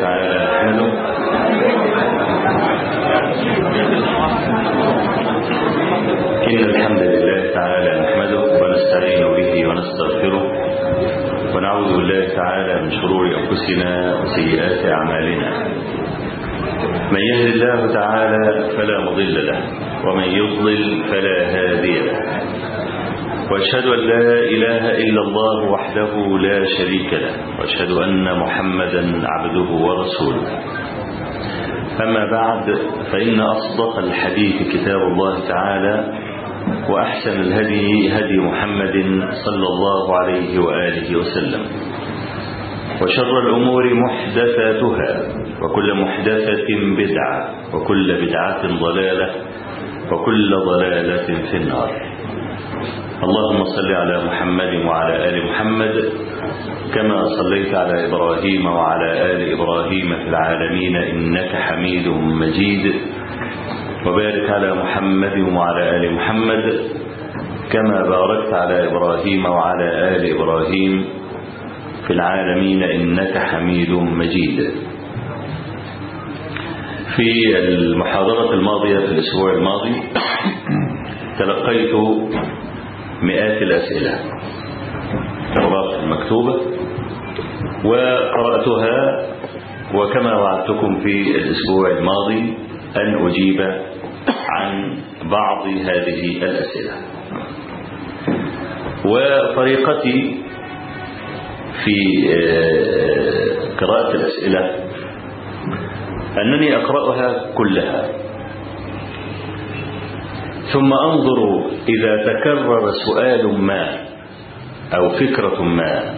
تعالى. نحمده إن الحمد لله تعالى نحمده ونستعين به ونستغفره ونعوذ بالله تعالى من شرور أنفسنا وسيئات أعمالنا. من يهد الله تعالى فلا مضل له ومن يضلل فلا هادي له. وأشهد أن لا إله إلا الله وحده لا شريك له وأشهد أن محمدا عبده ورسوله. أما بعد فإن أصدق الحديث كتاب الله تعالى وأحسن الهدي هدي محمد صلى الله عليه وآله وسلم. وشر الأمور محدثاتها وكل محدثة بدعة وكل بدعة ضلالة وكل ضلالة في النار. اللهم صل على محمد وعلى آل محمد كما صليت على إبراهيم وعلى آل إبراهيم في العالمين إنك حميد مجيد وبارك على محمد وعلى آل محمد كما باركت على إبراهيم وعلى آل إبراهيم في العالمين إنك حميد مجيد. في المحاضرة الماضية في الأسبوع الماضي تلقيت مئات الأسئلة. الأوراق المكتوبة وقرأتها وكما وعدتكم في الأسبوع الماضي أن أجيب عن بعض هذه الأسئلة. وطريقتي في قراءة الأسئلة أنني أقرأها كلها. ثم أنظر إذا تكرر سؤال ما أو فكرة ما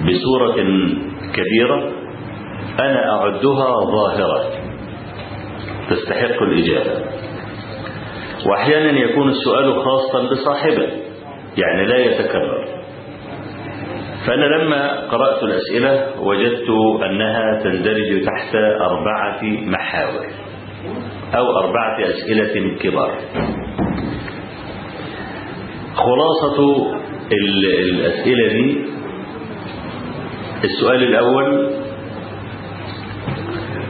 بصورة كبيرة أنا أعدها ظاهرة. تستحق الإجابة. وأحيانا يكون السؤال خاصا بصاحبه يعني لا يتكرر. فأنا لما قرأت الأسئلة وجدت أنها تندرج تحت أربعة محاور. أو أربعة أسئلة كبار. خلاصة الأسئلة دي. السؤال الأول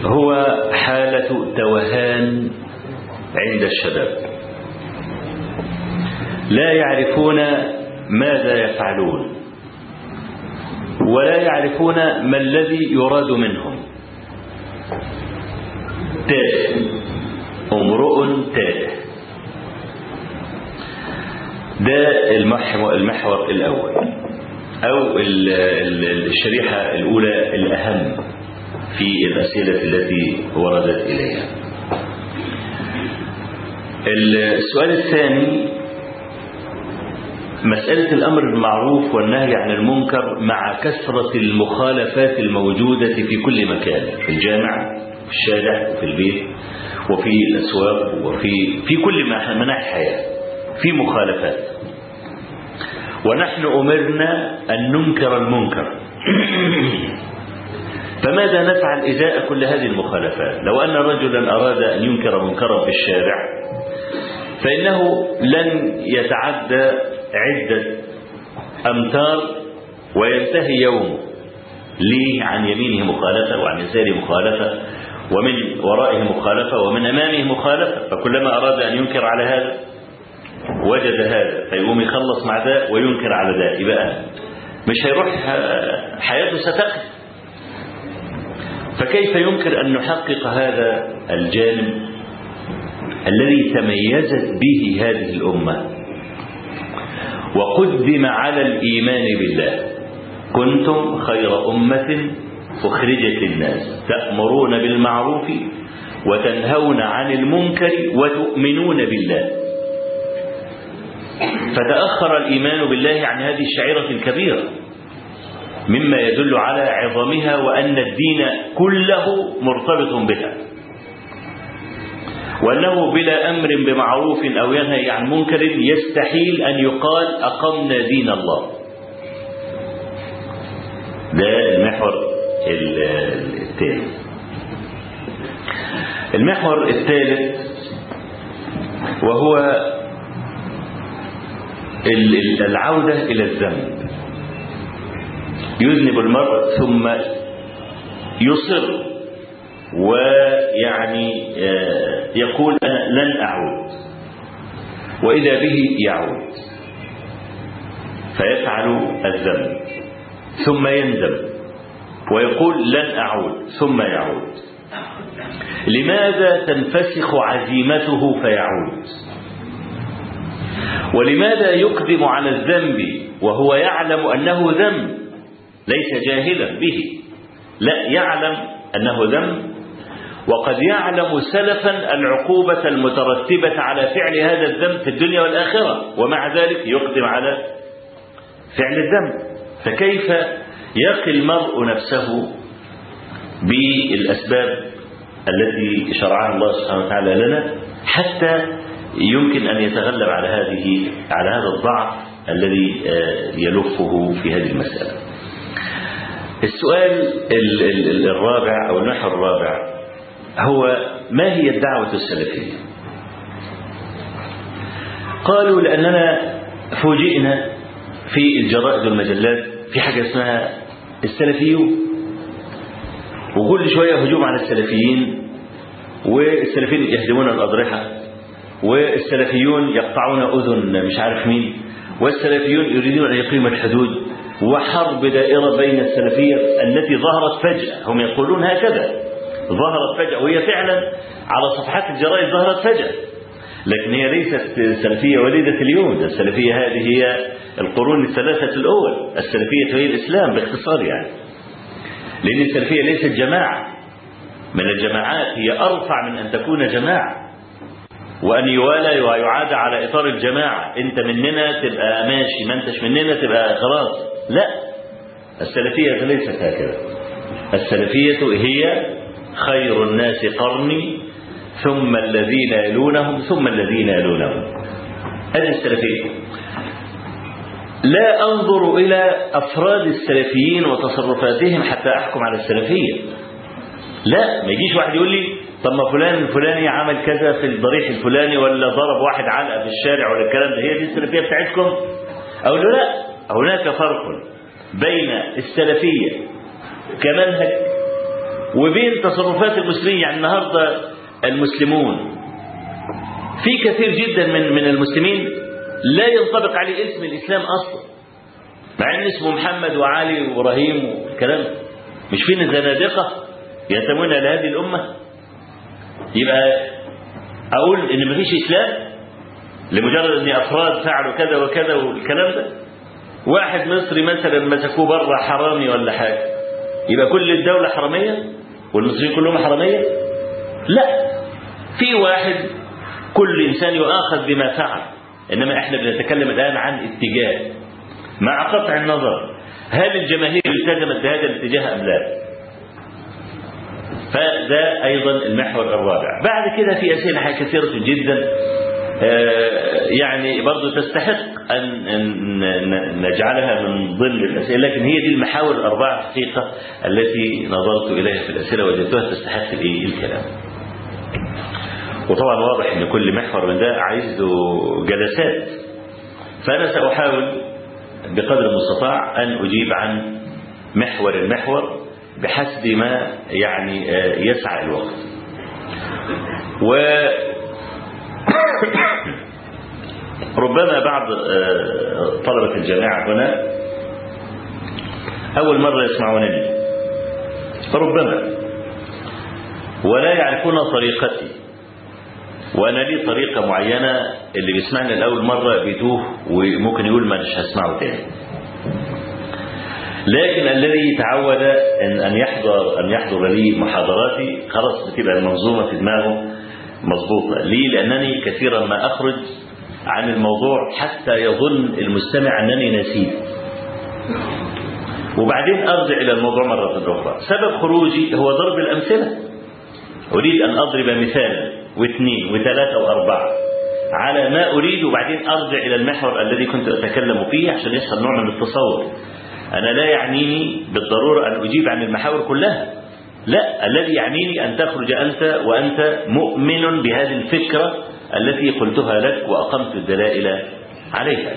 هو حالة توهان عند الشباب. لا يعرفون ماذا يفعلون ولا يعرفون ما الذي يراد منهم. تافه امرؤ تافه ده المحور, الأول. أو الشريحة الأولى الأهم في الأسئلة التي وردت إليها. السؤال الثاني مسألة الأمر بالمعروف والنهي عن المنكر مع كثرة المخالفات الموجودة في كل مكان في الجامع في الشارع وفي البيت. وفي الأسواق وفي في كل مناحي الحياة في مخالفات. ونحن أمرنا أن ننكر المنكر. فماذا نفعل إزاء كل هذه المخالفات؟ لو أن رجلا أراد أن ينكر منكرا في الشارع فإنه لن يتعدى عدة أمتار وينتهي يومه ليه عن يمينه مخالفة وعن يساره مخالفة؟ ومن ورائه مخالفة ومن أمامه مخالفة فكلما أراد أن ينكر على هذا وجد هذا فيقوم يخلص مع ده وينكر على ده يبقى مش هيروح حياته ستقف فكيف يمكن أن نحقق هذا الجانب الذي تميزت به هذه الأمة؟ وقدم على الإيمان بالله. كنتم خير أمة أخرجت الناس تأمرون بالمعروف وتنهون عن المنكر وتؤمنون بالله. فتأخر الإيمان بالله عن هذه الشعيرة الكبيرة مما يدل على عظمها وأن الدين كله مرتبط بها. وأنه بلا أمر بمعروف أو ينهي عن منكر يستحيل أن يقال أقمنا دين الله. ده المحور الثاني المحور الثالث وهو العودة إلى الذنب. يذنب المرء ثم يصر ويعني يقول أنا لن أعود. وإذا به يعود. فيفعل الذنب. ثم يندم. ويقول لن أعود ثم يعود. لماذا تنفسخ عزيمته فيعود؟ ولماذا يقدم على الذنب وهو يعلم أنه ذنب ليس جاهلا به؟ لا يعلم أنه ذنب. وقد يعلم سلفا العقوبة المترتبة على فعل هذا الذنب في الدنيا والآخرة ومع ذلك يقدم على فعل الذنب. فكيف يقي المرء نفسه بالأسباب التي شرعها الله سبحانه وتعالى لنا حتى يمكن أن يتغلب على هذه على هذا الضعف الذي يلفه في هذه المسألة. السؤال الرابع أو المحور الرابع هو ما هي الدعوة السلفية؟ قالوا لأننا فوجئنا في الجرائد والمجلات في حاجة اسمها السلفيون. وكل شوية هجوم على السلفيين والسلفيين يهدمون الأضرحة والسلفيون يقطعون أذن مش عارف مين والسلفيون يريدون أن يقيموا الحدود. وحرب دائرة بين السلفية التي ظهرت فجأة. هم يقولون هكذا. ظهرت فجأة وهي فعلا على صفحات الجرائد ظهرت فجأة. لكن هي ليست سلفية وليدة اليوم السلفية هذه هي القرون الثلاثة الأول السلفية هي الإسلام باختصار يعني. لأن السلفية ليست جماعة. من الجماعات هي أرفع من أن تكون جماعة. وأن يوالى ويعاد على إطار الجماعة. أنت مننا تبقى ماشي ما أنتش مننا تبقى خلاص. لا. السلفية ليست هكذا. السلفية هي خير الناس قرني ثم الذين يلونهم ثم الذين يلونهم. هذه السلفية. لا أنظر إلى أفراد السلفيين وتصرفاتهم حتى أحكم على السلفية. لا ما يجيش واحد يقول لي طب ما فلان الفلاني عمل كذا في الضريح الفلاني ولا ضرب واحد علقة في الشارع ولا الكلام ده. هي دي السلفية بتاعتكم؟ أقول له لا هناك فرق بين السلفية كمنهج وبين تصرفات المسلمين. يعني النهارده المسلمون في كثير جدا من من المسلمين لا ينطبق عليه اسم الإسلام أصلا. مع إن اسمه محمد وعلي وإبراهيم والكلام مش فين الزنادقه ينتمون إلى هذه الأمة؟ يبقى أقول إن مفيش إسلام لمجرد إن أفراد فعلوا كذا وكذا والكلام ده. واحد مصري مثلا مسكوه بره حرامي ولا حاجة. يبقى كل الدولة حرامية والمصريين كلهم حرامية؟ لا. في واحد كل إنسان يؤاخذ بما فعل. إنما إحنا بنتكلم الآن عن اتجاه. مع قطع النظر هل الجماهير التزمت بهذا الاتجاه أم لا؟ فده أيضا المحور الرابع. بعد كده في اسئله كثيرة جدا يعني برضو تستحق أن نجعلها من ضمن الأسئلة لكن هي دي المحاور الأربعة حقيقة التي نظرت إليها في الأسئلة وجدتها تستحق الكلام. وطبعا واضح أن كل محور من ده عايز له جلسات. فأنا سأحاول بقدر المستطاع أن أجيب عن محور المحور بحسب ما يعني يسعى الوقت. و ربما بعض طلبة الجامعة هنا أول مرة يسمعونني. فربما ولا يعرفون طريقتي. وأنا لي طريقة معينة اللي بيسمعني لأول مرة بيتوه وممكن يقول ما مش هسمعه تاني. لكن الذي تعود أن أن يحضر أن يحضر لي محاضراتي خلاص بتبقى المنظومة في دماغه مظبوطة. ليه؟ لأنني كثيرا ما أخرج عن الموضوع حتى يظن المستمع أنني نسيت. وبعدين أرجع إلى الموضوع مرة أخرى. سبب خروجي هو ضرب الأمثلة. أريد أن أضرب مثالا. واثنين وثلاثة وأربعة. على ما أريد وبعدين أرجع إلى المحور الذي كنت أتكلم فيه عشان يحصل نوع من التصور أنا لا يعنيني بالضرورة أن أجيب عن المحاور كلها. لا الذي يعنيني أن تخرج أنت وأنت مؤمن بهذه الفكرة التي قلتها لك وأقمت الدلائل عليها.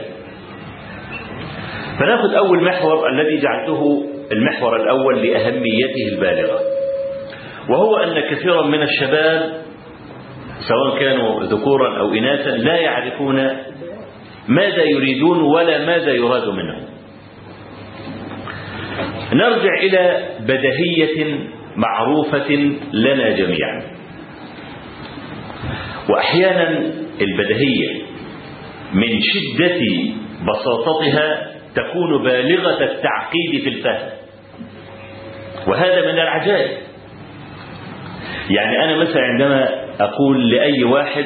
فنأخذ أول محور الذي جعلته المحور الأول لأهميته البالغة وهو أن كثيرا من الشباب سواء كانوا ذكورا أو إناثا لا يعرفون ماذا يريدون ولا ماذا يراد منهم. نرجع إلى بدهية معروفة لنا جميعا. وأحيانا البدهية من شدة بساطتها تكون بالغة التعقيد في الفهم. وهذا من العجائب. يعني أنا مثلا عندما أقول لأي واحد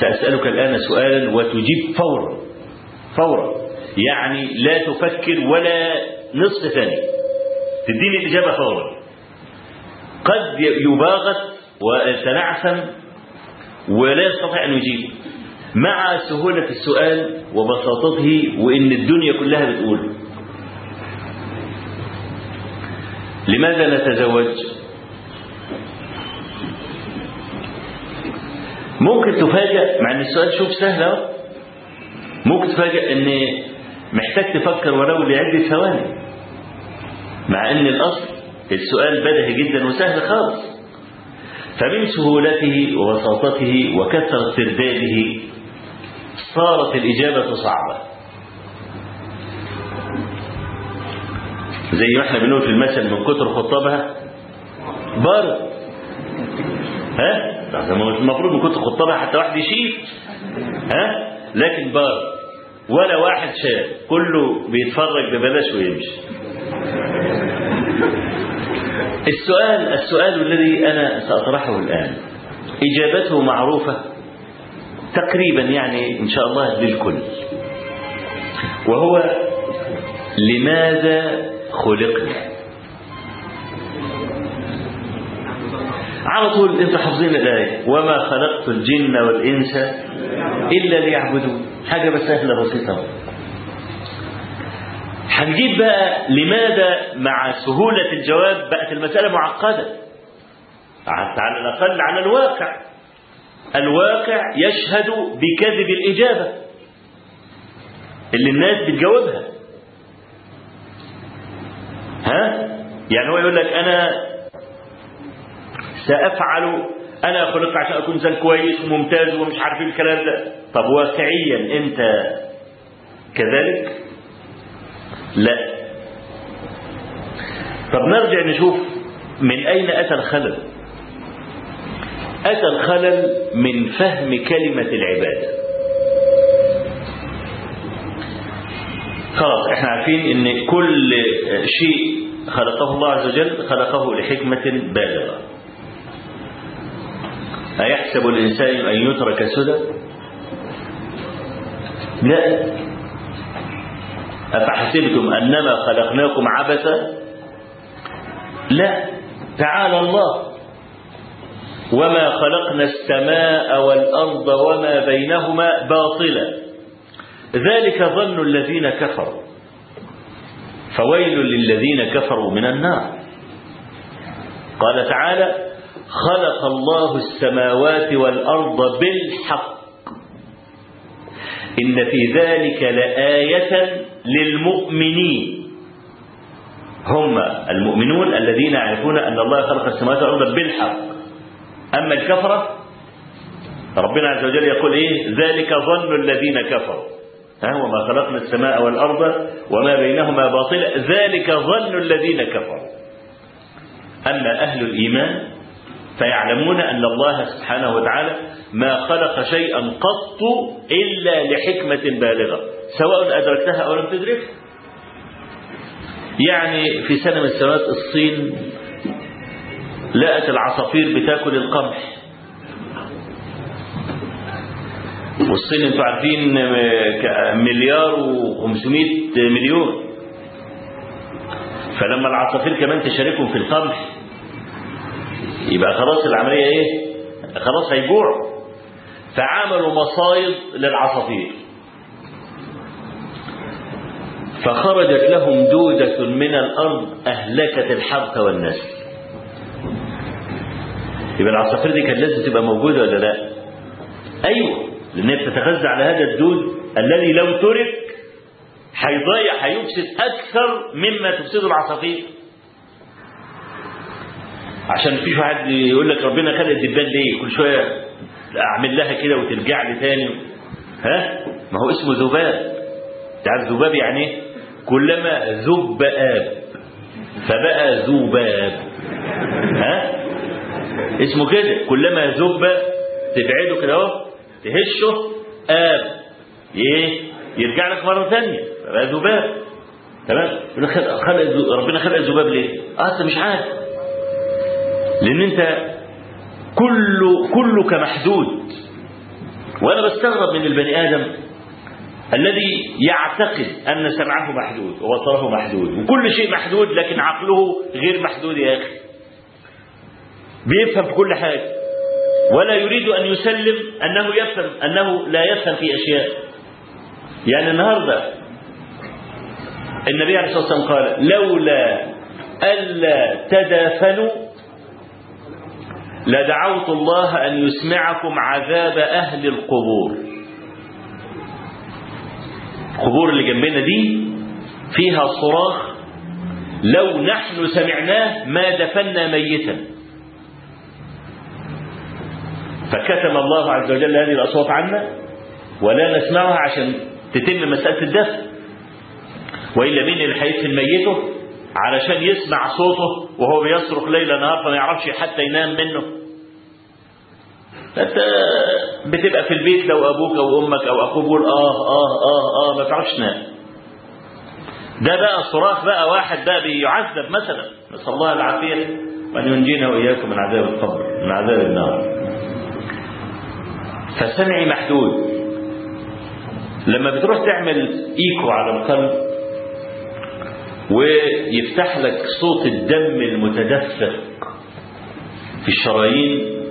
سأسألك الآن سؤالا وتجيب فورا فورا. يعني لا تفكر ولا نصف ثانية. تديني الإجابة فورا. قد يباغت ويتنعسم ولا يستطيع أن يجيب. مع سهولة السؤال وبساطته وإن الدنيا كلها بتقول. لماذا نتزوج ممكن تفاجأ مع إن السؤال شوف سهل أهو. ممكن تفاجأ إن محتاج تفكر ولو لعدة ثواني. مع إن الأصل السؤال بدهي جدا وسهل خالص. فمن سهولته وبساطته وكثرة ترداده صارت الإجابة صعبة. زي ما إحنا بنقول في المثل من كتر خطابها بارد. ها؟ المفروض من كتر خطابها حتى واحد يشيل. ها؟ لكن بارد ولا واحد شاف كله بيتفرج ببلاش ويمشي. السؤال السؤال الذي أنا سأطرحه الآن. إجابته معروفة. تقريبا يعني إن شاء الله للكل وهو لماذا خلقنا؟ على طول أنتوا حافظين الآية. وما خلقت الجن والإنس إلا ليعبدون. حاجة بس سهلة بسيطة هنجيب بقى لماذا مع سهولة الجواب بقت المسألة معقدة. على الأقل على الواقع. الواقع يشهد بكذب الإجابة. اللي الناس بتجاوبها. ها؟ يعني هو يقول لك أنا سأفعل. أنا خلقت عشان أكون إنسان كويس وممتاز ومش عارف إيه الكلام ده. طب واقعيا أنت كذلك؟ لا. طب نرجع نشوف من أين أتى الخلل؟ أتى الخلل من فهم كلمة العبادة خلاص إحنا عارفين إن كل شيء خلقه الله عز وجل خلقه لحكمة بالغة. أيحسب الإنسان أن يترك سدى؟ لا. أفحسبتم أنما خلقناكم عبثا؟ لا. تعالى الله. وما خلقنا السماء والأرض وما بينهما باطلا. ذلك ظن الذين كفروا. فويل للذين كفروا من النار. قال تعالى خلق الله السماوات والأرض بالحق. إن في ذلك لآية للمؤمنين. هم المؤمنون الذين يعرفون أن الله خلق السماوات والأرض بالحق. أما الكفرة ربنا عز وجل يقول إيه؟ ذلك ظن الذين كفروا. ها وما خلقنا السماء والأرض وما بينهما باطلا ذلك ظن الذين كفروا. أما أهل الإيمان فيعلمون أن الله سبحانه وتعالى ما خلق شيئا قط إلا لحكمة بالغة. سواء أدركتها أو لم تدركها يعني في سنة من السنوات الصين لقت العصافير بتاكل القمح. والصين أنتوا عارفين مليار و500 مليون. فلما العصافير كمان تشاركهم في القمح يبقى خلاص العملية إيه؟ خلاص هيجوعوا فعملوا مصايد للعصافير. فخرجت لهم دودة من الأرض أهلكت الحرث والنسل. يبقى العصافير دي كان لازم تبقى موجودة ولا لا؟ أيوة لأنها بتتغذى على هذا الدود الذي لو ترك هيضيع هيفسد أكثر مما تفسده العصافير. عشان في واحد يقول لك ربنا خلق الدبان ليه؟ كل شوية أعمل لها كده وترجع لي تاني. ها؟ ما هو اسمه ذباب. تعرف ذباب يعني إيه؟ كلما ذب آب فبقى ذباب. ها؟ اسمه كده. كلما ذب تبعده كده أهو تهشه آب. إيه؟ يرجع لك مرة ثانية فبقى ذباب. تمام؟ خلق ربنا خلق الذباب ليه؟ آه انت مش عارف. لأن أنت كل كلك محدود. وأنا بستغرب من البني آدم الذي يعتقد أن سمعه محدود وبصره محدود. وكل شيء محدود لكن عقله غير محدود يا أخي. بيفهم في كل حاجة. ولا يريد أن يسلم أنه يفهم أنه لا يفهم في أشياء. يعني النهارده النبي عليه الصلاة والسلام قال لولا ألا تدافنوا لدعوت الله أن يسمعكم عذاب أهل القبور. القبور اللي جنبنا دي فيها صراخ لو نحن سمعناه ما دفنا ميتا. فكتم الله عز وجل هذه الأصوات عنا ولا نسمعها عشان تتم مسألة الدفن. وإلا مين اللي هيدفن ميته؟ علشان يسمع صوته وهو بيصرخ ليل نهار فما يعرفش حتى ينام منه. أنت بتبقى في البيت لو أبوك أو أمك أو أخوك بيقول آه آه آه آه ما تعرفش تنام. ده بقى صراخ بقى واحد بقى بيعذب مثلا. نسأل الله العافية. وأن ينجينا وإياكم من عذاب القبر من عذاب النار. فسمعي محدود. لما بتروح تعمل إيكو على القلب ويفتح لك صوت الدم المتدفق في الشرايين.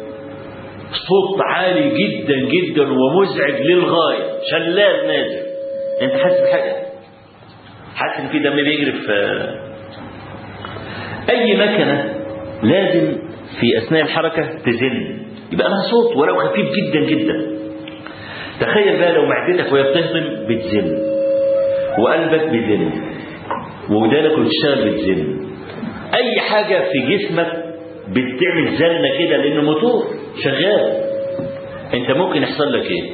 صوت عالي جدا جدا ومزعج للغاية. شلال نازل أنت حاسس بحاجة؟ حاسس إن في دم بيجري في أي مكنة لازم في أثناء الحركة تزن. يبقى لها صوت ولو خفيف جدا جدا. تخيل بقى لو معدتك وهي بتهضم بتزن. وقلبك بيزن. ودانك بتشتغل بتزن أي حاجة في جسمك بتعمل زنة كده لأنه موتور شغال. أنت ممكن يحصل لك إيه؟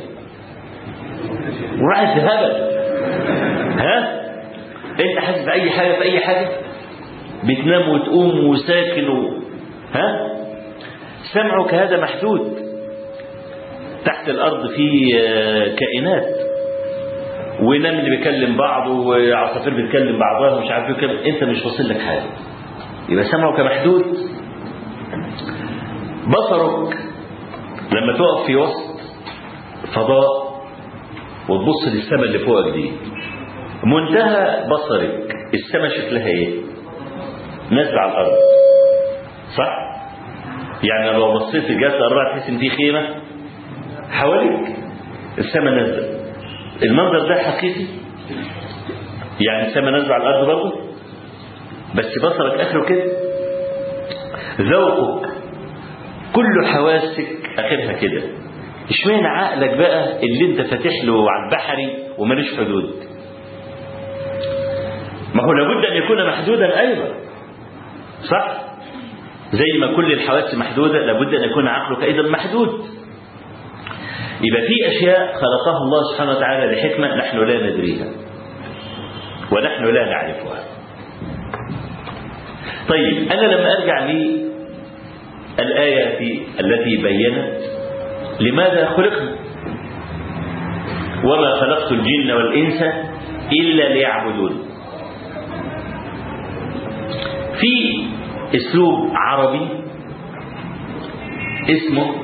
وعايز هبل ها؟ أنت حاسس بأي حاجة في أي حاجة؟ بتنام وتقوم وساكن و... ها؟ سمعك هذا محدود. تحت الأرض في كائنات. ونمل بيكلم بعض وعصافير بتكلم بعضها ومش عارف كده انت مش واصل لك حاجة. يبقى سمعك محدود بصرك لما تقف في وسط فضاء وتبص للسماء اللي فوقك دي منتهى بصرك السماء شكلها إيه؟ نازلة على الأرض. صح؟ يعني لو بصيت جهه الأرض تحس إن في خيمة؟ حواليك السماء نازلة. المنظر ده حقيقي. يعني السماء نازله على الأرض برضه؟ بس بصرك آخره كده. ذوقك كل حواسك آخرها كده. إشمعنى عقلك بقى اللي أنت فاتح له على البحري ومالوش حدود؟ ما هو لابد أن يكون محدودا أيضا. صح؟ زي ما كل الحواس محدودة لابد أن يكون عقلك أيضا محدود. يبقى في أشياء خلقها الله سبحانه وتعالى لحكمة نحن لا ندريها. ونحن لا نعرفها. طيب أنا لما أرجع لي الآية التي بينت. لماذا خلقنا وما خلقت الجن والإنس إلا ليعبدون. في أسلوب عربي اسمه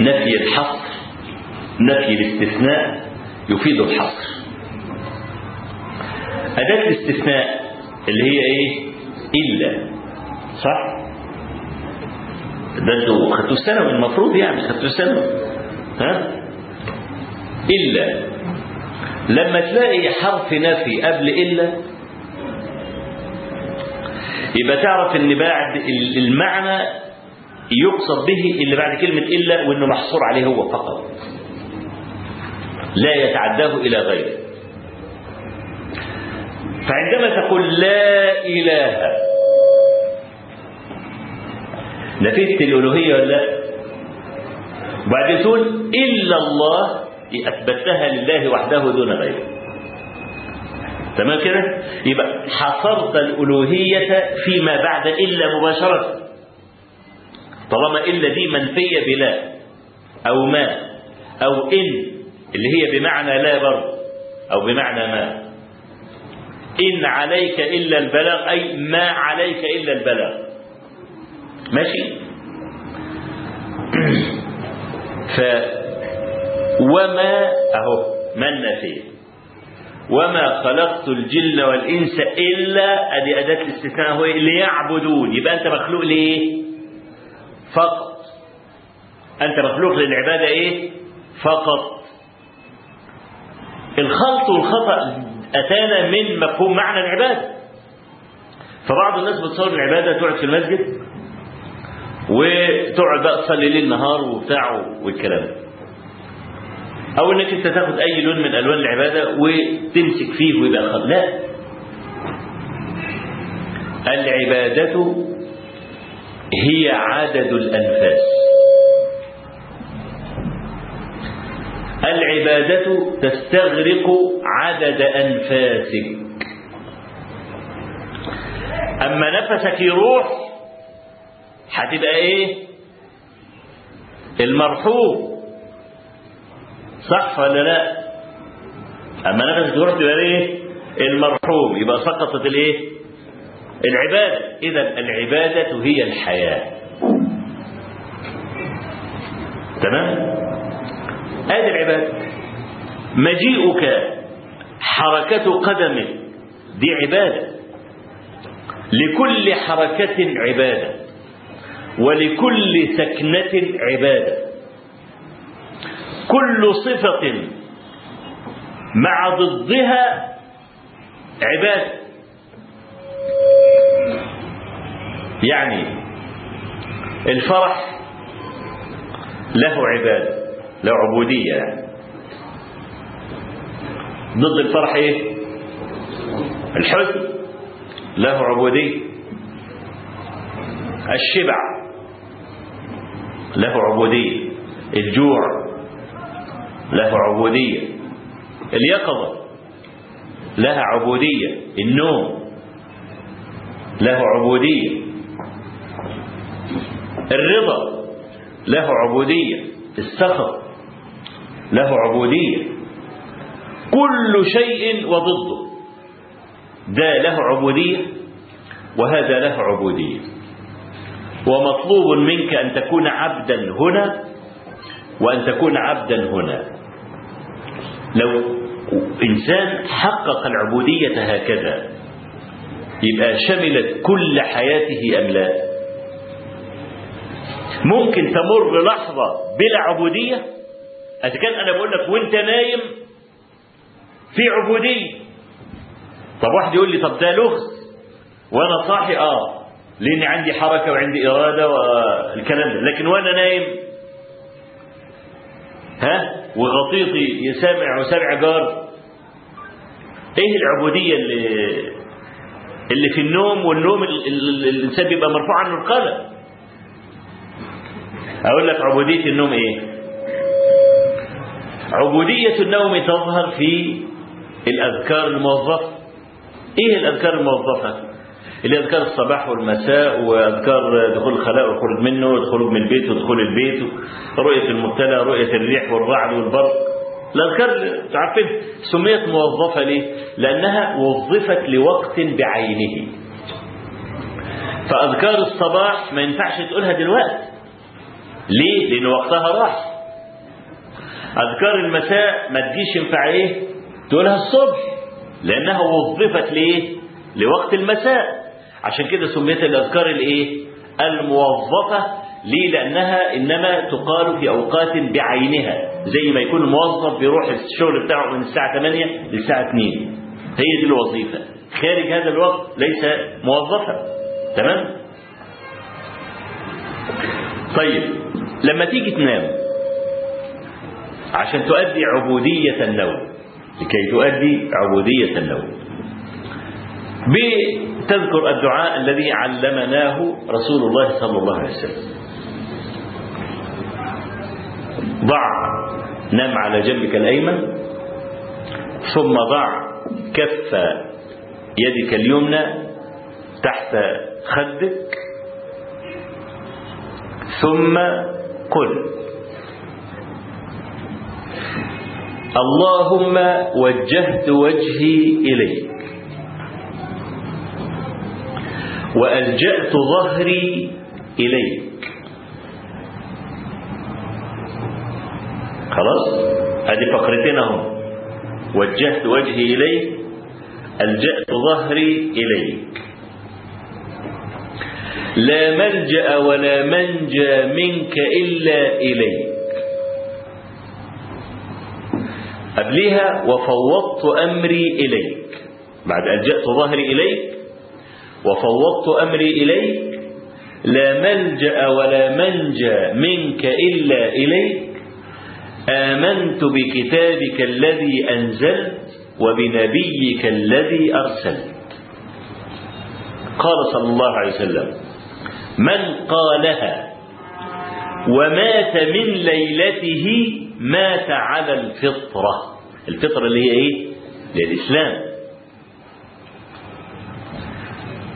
نفي الحصر نفي الاستثناء يفيد الحصر. أداة الاستثناء اللي هي إيه؟ إلا. صح؟ ده أنتوا خدتوا الثانوي المفروض يعني خدتوا الثانوي ها؟ إلا. لما تلاقي حرف نفي قبل إلا يبقى تعرف إن بعد المعنى يقصد به اللي بعد كلمة إلا وإنه محصور عليه هو فقط. لا يتعداه إلى غيره. فعندما تقول لا إله نفيت الألوهية ولا لا؟ وبعدين تقول إلا الله أثبتها لله وحده دون غيره. تمام كده؟ يبقى حصرت الألوهية فيما بعد إلا مباشرة. طالما إلا دي منفية بلا أو ما أو إن اللي هي بمعنى لا برضه أو بمعنى ما. إن عليك إلا البلاغ أي ما عليك إلا البلاغ. ماشي؟ ف وما أهو ما النافية وما خلقت الجن والإنس إلا أدي أداة الاستثناء هو ليعبدون. يبقى أنت مخلوق لإيه فقط. أنت مخلوق للعبادة إيه؟ فقط. الخلط والخطأ أتانا من مفهوم معنى العبادة. فبعض الناس بتصور العبادة تقعد في المسجد وتقعد بقى تصلي ليل نهار وبتاع والكلام ده. أو إنك أنت تاخد أي لون من ألوان العبادة وتمسك فيه ويبقى خلاص لا. العبادة هي عدد الأنفاس. العبادة تستغرق عدد أنفاسك. أما نفسك يروح هتبقى إيه؟ المرحوم. صح ولا لا؟ أما نفسك تروح تبقى إيه؟ المرحوم. يبقى سقطت الإيه؟ العبادة. اذا العبادة هي الحياة. تمام؟ ادي العبادة. مجيئك حركة قدمك دي عبادة. لكل حركة عبادة. ولكل سكنة عبادة. كل صفة مع ضدها عبادة. يعني الفرح له عبادة. له عبودية يعني ضد الفرح إيه؟ الحزن. له عبودية. الشبع. له عبودية. الجوع. له عبودية. اليقظة. لها عبودية. النوم. له عبودية. الرضا. له عبودية. السخط. له عبودية. كل شيء وضده. ده له عبودية وهذا له عبودية. ومطلوب منك أن تكون عبدا هنا وأن تكون عبدا هنا. لو إنسان حقق العبودية هكذا يبقى شملت كل حياته أم لا؟ ممكن تمر لحظة بلا عبودية؟ إذا كان أنا بقول لك وأنت نايم في عبودية. طب واحد يقول لي طب ده لغز. وأنا صاحي آه لأني عندي حركة وعندي إرادة والكلام ده. لكن وأنا نايم ها وغطيطي يسامع وسامع جار. إيه العبودية اللي اللي في النوم؟ والنوم الإنسان بيبقى مرفوع عنه القلم أقول لك عبودية النوم إيه؟ عبودية النوم تظهر في الأذكار الموظفة. إيه الأذكار الموظفة؟ اللي أذكار الصباح والمساء وأذكار دخول الخلاء والخروج منه والخروج من البيت ودخول البيت رؤية المبتلى رؤية الريح والرعد والبرق. الأذكار عارفين سميت موظفة ليه؟ لأنها وظفت لوقت بعينه. فأذكار الصباح ما ينفعش تقولها دلوقتي. ليه؟ لأن وقتها راح. أذكار المساء ما تجيش ينفع إيه؟ تقولها الصبح لأنها وظفت ليه لوقت المساء. عشان كده سميت الأذكار الإيه؟ الموظفة. ليه؟ لأنها إنما تقال في أوقات بعينها زي ما يكون الموظف بيروح الشغل بتاعه من الساعة 8 للساعة 2 هي دي الوظيفة. خارج هذا الوقت ليس موظفا تمام؟ طيب لما تيجي تنام عشان تؤدي عبودية النوم. لكي تؤدي عبودية النوم. بتذكر الدعاء الذي علمناه رسول الله صلى الله عليه وسلم. ضع نام على جنبك الأيمن ثم ضع كف يدك اليمنى تحت خدك ثم قل. اللهم وجهت وجهي إليك. وألجأت ظهري إليك. خلاص؟ هذه فقرتين اهم وجهت وجهي إليك ألجأت ظهري إليك. لا ملجأ ولا منجى منك إلا إليك. قبلها وفوضت أمري إليك. بعد ألجأت ظهري إليك وفوضت أمري إليك لا ملجأ ولا منجى منك إلا إليك. آمنت بكتابك الذي أنزلت وبنبيك الذي أرسلت. قال صلى الله عليه وسلم من قالها ومات من ليلته مات على الفطرة. الفطرة اللي هي إيه؟ للإسلام.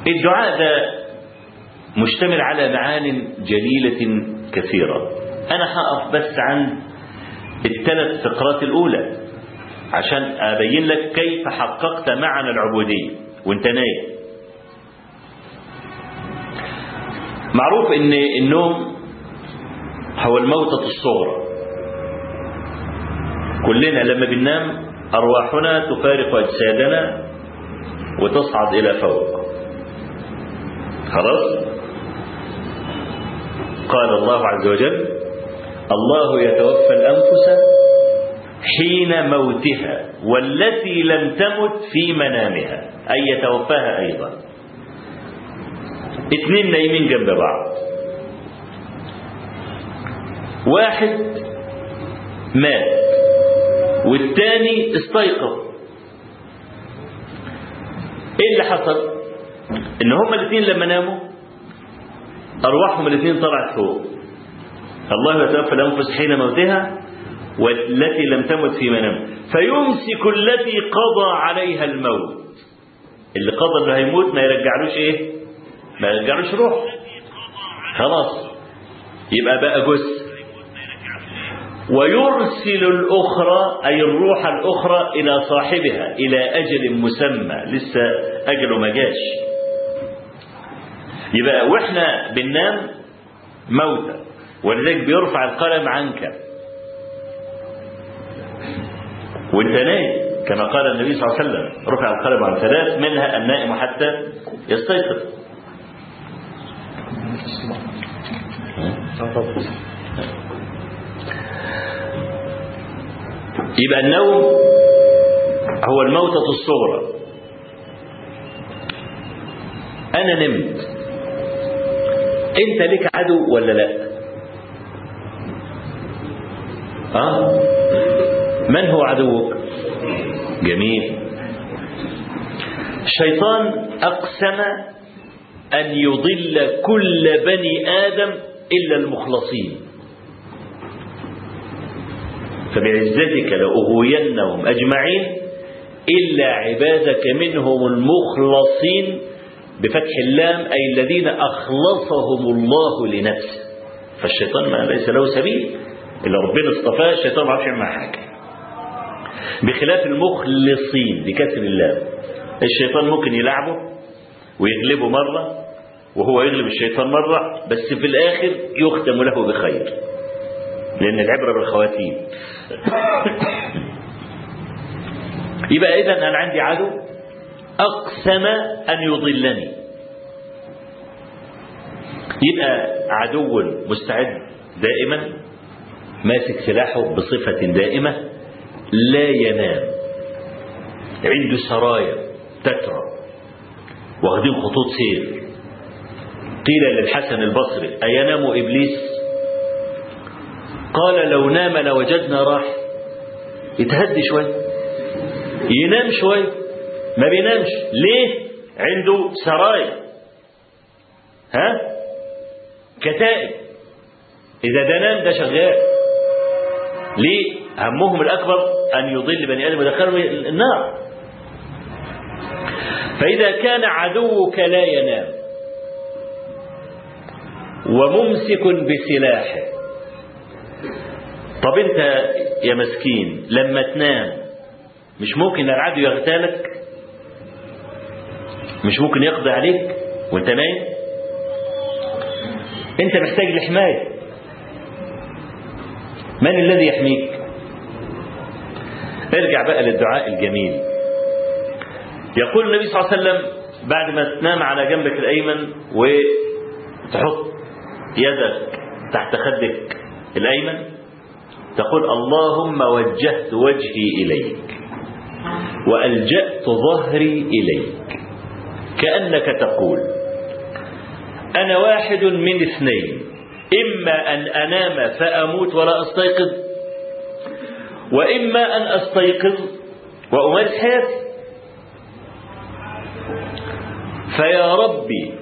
الدعاء ده مشتمل على معان جليلة كثيرة. أنا هقف بس عن الثلاث فقرات الأولى عشان أبين لك كيف حققت معنى العبودية. وأنت نايم. معروف إن النوم هو الموتة الصغرى. كلنا لما بننام أرواحنا تفارق أجسادنا وتصعد إلى فوق. خلاص؟ قال الله عز وجل الله يتوفى الأنفس حين موتها والتي لم تمت في منامها. أي يتوفاها أيضا. اتنين نايمين جنب بعض. واحد مات. والتاني استيقظ. إيه اللي حصل؟ إن هما الاثنين لما ناموا أرواحهم الاثنين طلعت فوق. الله يتوفى الأنفس حين موتها والتي لم تمت في منام فيمسك التي قضى عليها الموت. اللي قضى إنه هيموت ما يرجعلوش إيه؟ ما يرجعلوش روح. خلاص. يبقى بقى جثه ويرسل الأخرى أي الروح الأخرى إلى صاحبها إلى أجل مسمى. لسه أجله ما جاش. يبقى وإحنا بننام موتى. ولذلك بيرفع القلم عنك. وأنت نايم كما قال النبي صلى الله عليه وسلم. رفع القلم عن ثلاث منها النائم حتى يستيقظ. يبقى النوم هو الموتة الصغرى. أنا نمت. أنت لك عدو ولا لا؟ أه؟ من هو عدوك؟ جميل. الشيطان أقسم أن يضل كل بني آدم إلا المخلصين. فبعزتك لأغوينهم أجمعين إلا عبادك منهم المخلصين بفتح اللام أي الذين أخلصهم الله لنفسه. فالشيطان ما ليس له سبيل. إلا ربنا اصطفاه الشيطان ما عرفش يعمل حاجة. بخلاف المخلصين بكسر اللام. الشيطان ممكن يلعبه ويغلبه مرة وهو يغلب الشيطان مرة بس في الآخر يختم له بخير. لأن العبرة بالخواتيم. يبقى إذا أنا عندي عدو أقسم أن يضلني. يبقى عدو مستعد دائما ماسك سلاحه بصفة دائمة لا ينام. عنده سرايا تترى. واخدين خطوط سير. قيل للحسن البصري أينام إبليس؟ قال لو نام لوجدنا راحة يتهدي شوي. ينام شوي. ما بينامش. ليه؟ عنده سرايا. ها؟ كتائب. إذا ده نام ده شغال. ليه؟ همهم الأكبر أن يضل بني آدم ويدخلهم النار. فإذا كان عدوك لا ينام. وممسك بسلاحه. طب انت يا مسكين لما تنام مش ممكن العدو يغتالك؟ مش ممكن يقضي عليك وانت نايم؟ انت محتاج لحماية. من الذي يحميك؟ ارجع بقى للدعاء الجميل. يقول النبي صلى الله عليه وسلم بعد ما تنام على جنبك الأيمن وتحط يدك تحت خدك الأيمن تقول اللهم وجهت وجهي إليك وألجأت ظهري إليك. كأنك تقول أنا واحد من اثنين إما أن أنام فأموت ولا أستيقظ وإما أن أستيقظ وامارس حياتي فيا ربي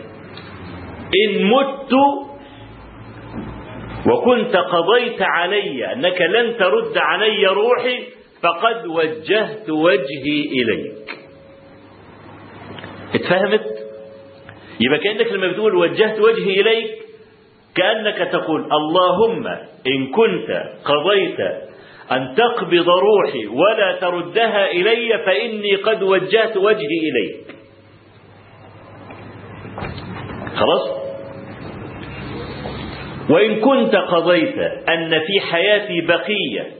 إن مت وكنت قضيت علي أنك لن ترد علي روحي فقد وجهت وجهي إليك. اتفهمت؟ يبقى كأنك لما بتقول وجهت وجهي إليك كأنك تقول اللهم إن كنت قضيت أن تقبض روحي ولا تردها إلي فإني قد وجهت وجهي إليك. خلاص؟ وإن كنت قضيت أن في حياتي بقية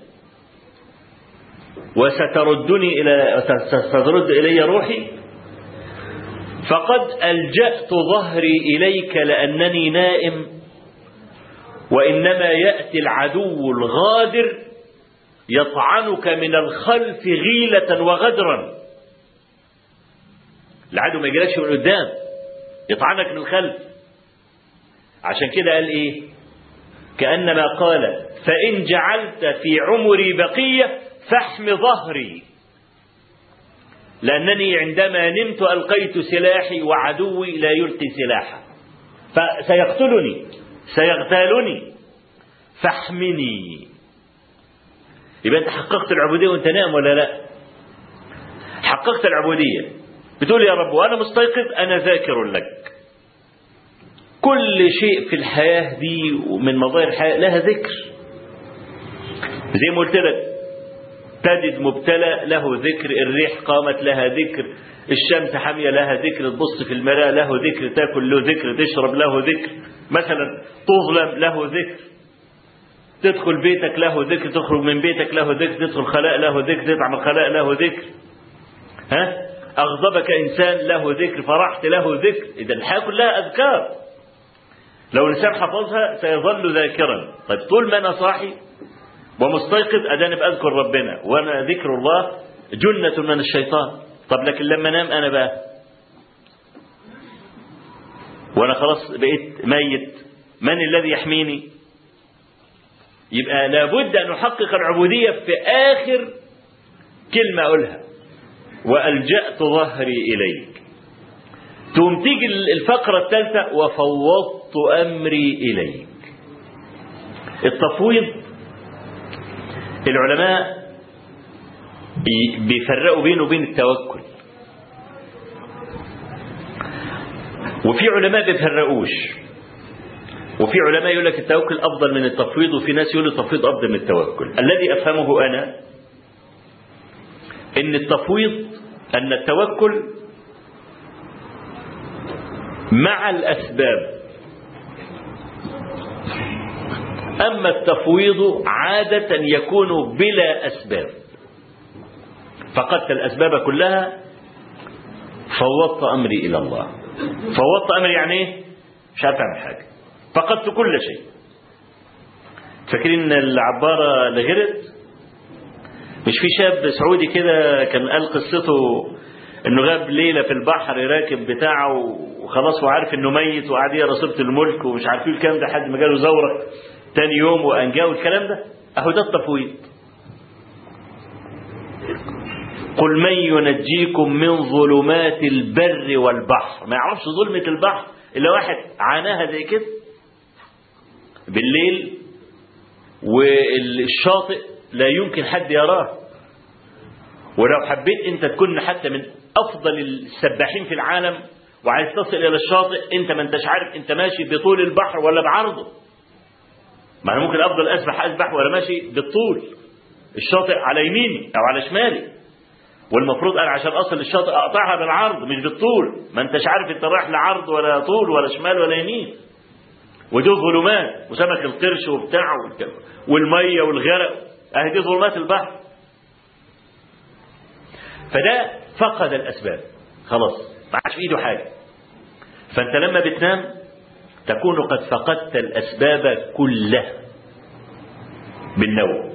وستردني إلى سترد إلي روحي فقد ألجأت ظهري إليك لأنني نائم وإنما يأتي العدو الغادر يطعنك من الخلف غيلة وغدرا. العدو ما يجيلكش من قدام يطعنك من الخلف. عشان كده قال إيه؟ كأنما قال فإن جعلت في عمري بقية فاحم ظهري. لأنني عندما نمت ألقيت سلاحي وعدوي لا يلقي سلاحه فسيقتلني سيغتالني فاحمني. يبقى أنت حققت العبودية وأنت نام ولا لا؟ حققت العبودية. بتقول يا رب وأنا مستيقظ أنا ذاكر لك. كل شيء في الحياة دي ومن مظاهر الحياة لها ذكر. زي ما قلت لك تجد مبتلى له ذكر الريح قامت لها ذكر الشمس حامية لها ذكر تبص في المراء له ذكر تاكل له ذكر تشرب له ذكر. مثلا تظلم له ذكر. تدخل بيتك له ذكر تخرج من بيتك له ذكر تدخل خلاء له ذكر تطعم الخلاء له ذكر. ها؟ أغضبك إنسان له ذكر فرحت له ذكر. إذا الحياة كلها أذكار. لو الإنسان حفظها سيظل ذاكرا. طيب طول ما أنا صاحي ومستيقظ أداني بأذكر ربنا وأنا ذكر الله جنة من الشيطان. طب لكن لما نام أنا بقى؟ وأنا خلاص بقيت ميت. من الذي يحميني؟ يبقى لابد أن أحقق العبودية في آخر كلمة أقولها. وألجأت ظهري إليك. تقوم تيجي الفقرة الثالثة وفوضت أمري إليك. التفويض العلماء بيفرقوا بينه وبين التوكل. وفي علماء بيفرقوش. وفي علماء يقول لك التوكل أفضل من التفويض وفي ناس يقول التفويض أفضل من التوكل. الذي أفهمه أنا إن التفويض أن التوكل مع الأسباب. أما التفويض عادة يكون بلا أسباب. فقدت الأسباب كلها فوضت أمري إلى الله. فوضت أمري يعني إيه؟ مش عارف أعمل حاجة. فقدت كل شيء. فاكرين العبارة اللي غرت مش في شاب سعودي كده كان قال قصته إنه غاب ليلة في البحر راكب بتاعه وخلاص وعارف إنه ميت وقعد يقرا سورة الملك ومش عارفين الكلام ده لحد ما جاله زورق تاني يوم وأنجاه والكلام ده. أهو ده التفويض. قل من ينجيكم من ظلمات البر والبحر. ما يعرفش ظلمة البحر إلا واحد عاناها زي كده. بالليل والشاطئ لا يمكن حد يراه. ولو حبيت أنت تكون حتى من أفضل السباحين في العالم وعايز تصل إلى الشاطئ أنت ما أنتش عارف أنت ماشي بطول البحر ولا بعرضه. ما أنا ممكن أفضل أسبح أسبح ولا ماشي بالطول الشاطئ على يميني أو على شمالي. والمفروض أنا عشان أصل للشاطئ أقطعها بالعرض مش بالطول. ما أنتش عارف أنت رايح لعرض ولا طول ولا شمال ولا يمين. ودول ظلمات وسمك القرش وبتاع والمية والغرق. أهي دي ظلمات البحر. فده فقد الأسباب. خلاص ما عادش في ايده حاجة. فأنت لما بتنام تكون قد فقدت الأسباب كلها بالنوم.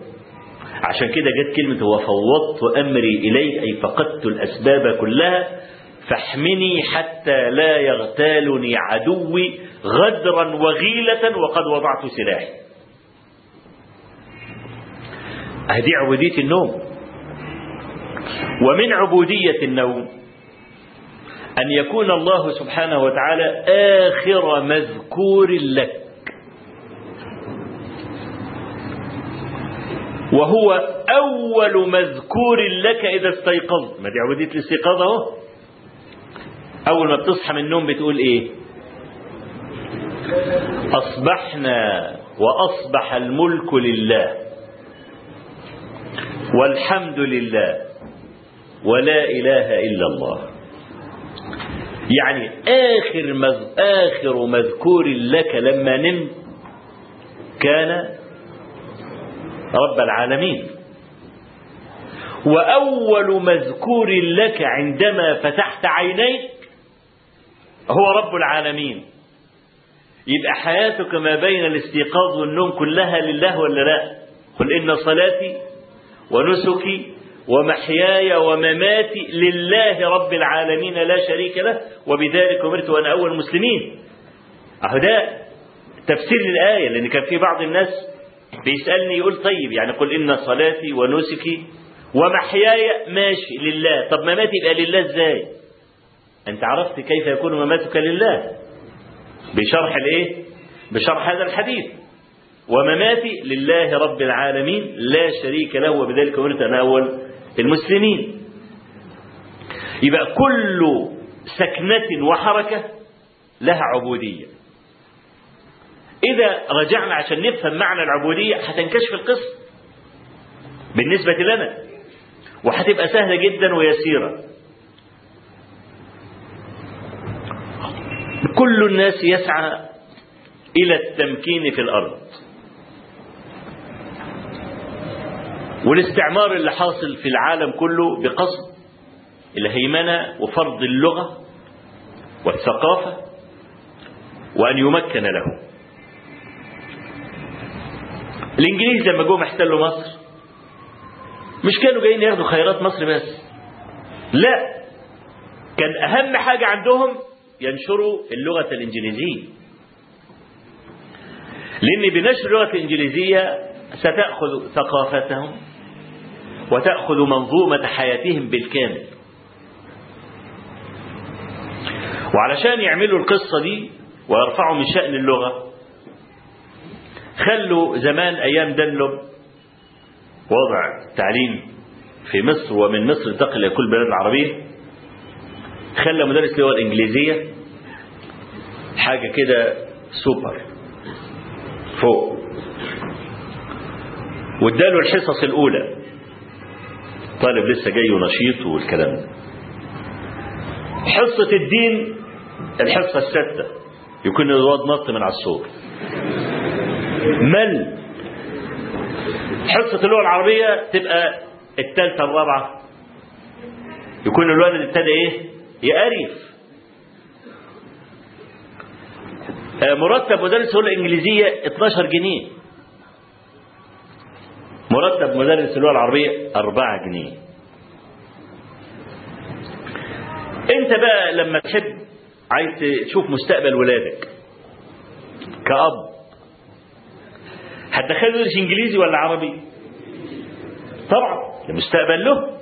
عشان كده جت كلمة وفوضت أمري إليك أي فقدت الأسباب كلها فاحمني حتى لا يغتالني عدوي غدرا وغيلة وقد وضعت سلاحي. هذه عبودية النوم. ومن عبودية النوم. أن يكون الله سبحانه وتعالى آخر مذكور لك. وهو أول مذكور لك إذا استيقظت. ما دي عبودية الاستيقاظ أهو. أول ما بتصحى من النوم بتقول إيه؟ أصبحنا وأصبح الملك لله. والحمد لله. ولا إله إلا الله. يعني آخر مذ... آخر مذكور لك لما نمت كان رب العالمين. وأول مذكور لك عندما فتحت عينيك هو رب العالمين. يبقى حياتك ما بين الاستيقاظ والنوم كلها لله ولا لا؟ قل إن صلاتي ونسكي ومحياي ومماتي لله رب العالمين لا شريك له وبذلك أمرت وأنا أول المسلمين أهو ده تفسير للآية لأن كان في بعض الناس بيسألني يقول طيب يعني قل إن صلاتي ونسكي ومحياي ماشي لله. طب مماتي يبقى لله إزاي؟ أنت عرفت كيف يكون مماتك لله؟ بشرح الإيه؟ بشرح هذا الحديث. ومماتي لله رب العالمين لا شريك له وبذلك أمرت أنا أول المسلمين يبقى كل سكنة وحركة لها عبودية. إذا رجعنا عشان نفهم معنى العبودية هتنكشف القصة بالنسبة لنا وهتبقى سهلة جدا ويسيرة. كل الناس يسعى إلى التمكين في الأرض. والاستعمار اللي حاصل في العالم كله بقصد الهيمنة وفرض اللغة والثقافة وأن يمكن له. الإنجليز لما جم احتلوا مصر مش كانوا جايين ياخدوا خيرات مصر بس. لا كان أهم حاجة عندهم ينشروا اللغة الإنجليزية. لأن بنشر اللغة الإنجليزية ستأخذ ثقافتهم وتأخذ منظومة حياتهم بالكامل. وعلشان يعملوا القصة دي ويرفعوا من شأن اللغة خلوا زمان أيام دنلوب وضع تعليم في مصر ومن مصر انتقل إلى كل البلاد العربية. خلى مدرس اللغة الإنجليزية حاجة كده سوبر فوق. واداله الحصص الأولى. طالب لسه جاي ونشيط والكلام ده. حصة الدين الحصة الستة. يكون الواد نط من على السور مل. حصة اللغة العربية تبقى الثالثة الرابعة. يكون الولد ابتدى إيه؟ يقرف مرتب مدرس اللغة الإنجليزية 12 جنيه. مرتب مدرس اللغة العربية 4 جنيه. انت بقى لما تحب عايز تشوف مستقبل ولادك كأب هتدخله يدرس إنجليزي ولا عربي؟ طبعا المستقبل له.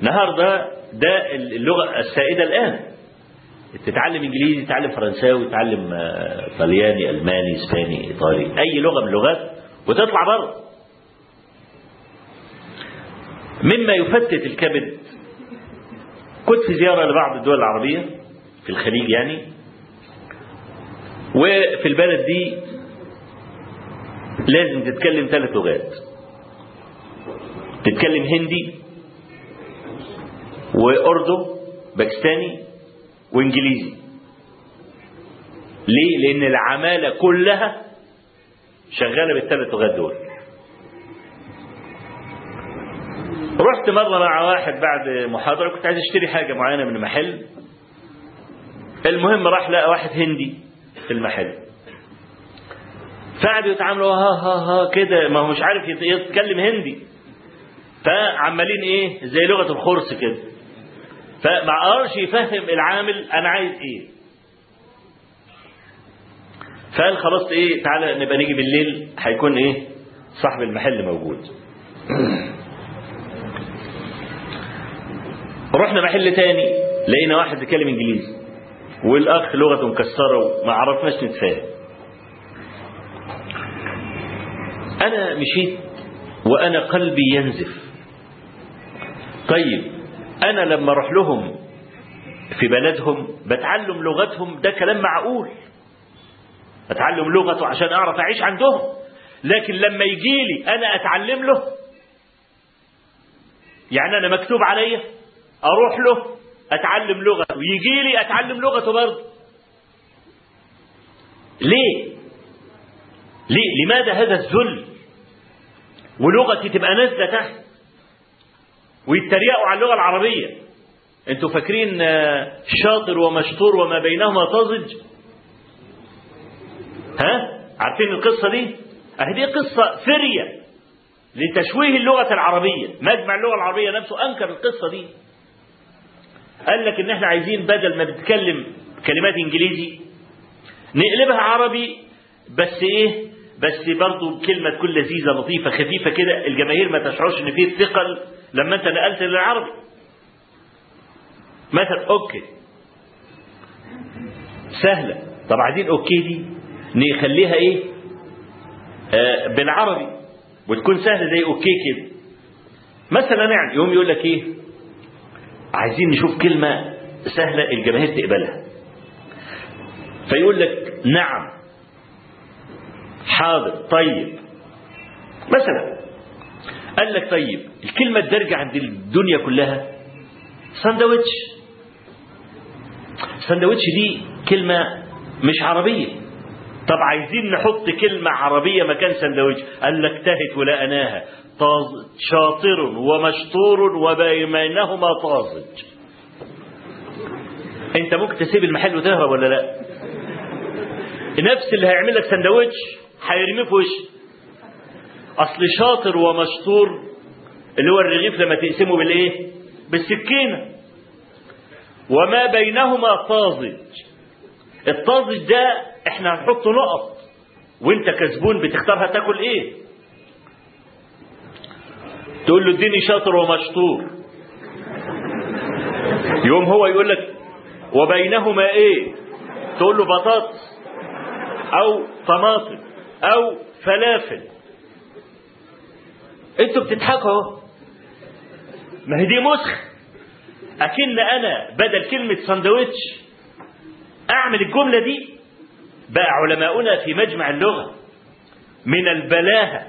النهارده ده اللغة السائدة الآن. تتعلم إنجليزي تتعلم فرنساوي تتعلم آه، طلياني ألماني إسباني إيطالي أي لغة من اللغات. وتطلع بره. مما يفتت الكبد. كنت في زيارة لبعض الدول العربية في الخليج يعني وفي البلد دي لازم تتكلم ثلاث لغات. تتكلم هندي واردو باكستاني وإنجليزي. ليه؟ لأن العمالة كلها شغالة بالثلاث لغات دول. رحت مرة مع واحد بعد محاضرة كنت عايز أشتري حاجة معينة من محل المهم راح لقى واحد هندي في المحل. فقعدوا يتعاملوا ها ها ها كده ما هو مش عارف يت- يتكلم هندي. فعمالين إيه زي لغة الخرس كده. فما قدرش يفهم العامل أنا عايز إيه. فقال خلاص إيه تعالى نبقى نيجي بالليل هيكون إيه صاحب المحل موجود. رحنا محل تاني لقينا واحد بيتكلم إنجليزي والأخ لغته مكسرة وما عرفناش نتفاهم. أنا مشيت وأنا قلبي ينزف. طيب أنا لما أروح لهم في بلدهم بتعلم لغتهم ده كلام معقول. أتعلم لغته عشان أعرف أعيش عندهم. لكن لما يجي لي أنا أتعلم له يعني أنا مكتوب عليا أروح له أتعلم لغته ويجي لي أتعلم لغته برضه. ليه؟ ليه؟ لماذا هذا الذل؟ ولغتي تبقى نازلة تحت. ويتريقوا على اللغة العربية. أنتوا فاكرين آه، شاطر ومشطور وما بينهما طازج؟ ها؟ عارفين القصة دي؟ أهي دي قصة فريه لتشويه اللغة العربية. مجمع اللغة العربية نفسه أنكر القصة دي. قال لك إن إحنا عايزين بدل ما بتتكلم كلمات إنجليزي نقلبها عربي بس إيه؟ بس برضه كلمة تكون لذيذة لطيفة خفيفة كده. الجماهير ما تشعرش إن فيه ثقل لما أنت نقلت للعربي. مثلا okay. سهلة. طب عايزين okay دي؟ نخليها إيه؟ آه بالعربي. وتكون سهلة زي okay كده. مثلا يعني يوم يقول لك إيه؟ عايزين نشوف كلمة سهلة الجماهير تقبلها. فيقول لك نعم. حاضر طيب. مثلا قال لك طيب الكلمة الدارجة عند الدنيا كلها ساندويتش. ساندويتش دي كلمة مش عربية. طب عايزين نحط كلمة عربية مكان ساندويتش قال لك تاهت ولقيناها طاز شاطر ومشطور وبينهما طازج. أنت ممكن تسيب المحل وتهرب ولا لا؟ نفس اللي هيعمل لك سندوتش هيرميه في وشك أصل شاطر ومشطور اللي هو الرغيف لما تقسمه بالإيه؟ بالسكينة. وما بينهما طازج. الطازج ده إحنا هنحط نقط. وانت كسبون بتختار هتاكل إيه؟ تقول له اديني شاطر ومشطور. يوم هو يقول لك وبينهما إيه؟ تقول له بطاطس أو طماطم أو فلافل. أنتوا بتضحكوا اهو. ما هي دي مسخ. اكن أنا بدل كلمة ساندويتش اعمل الجملة دي بقى علماؤنا في مجمع اللغة من البلاهة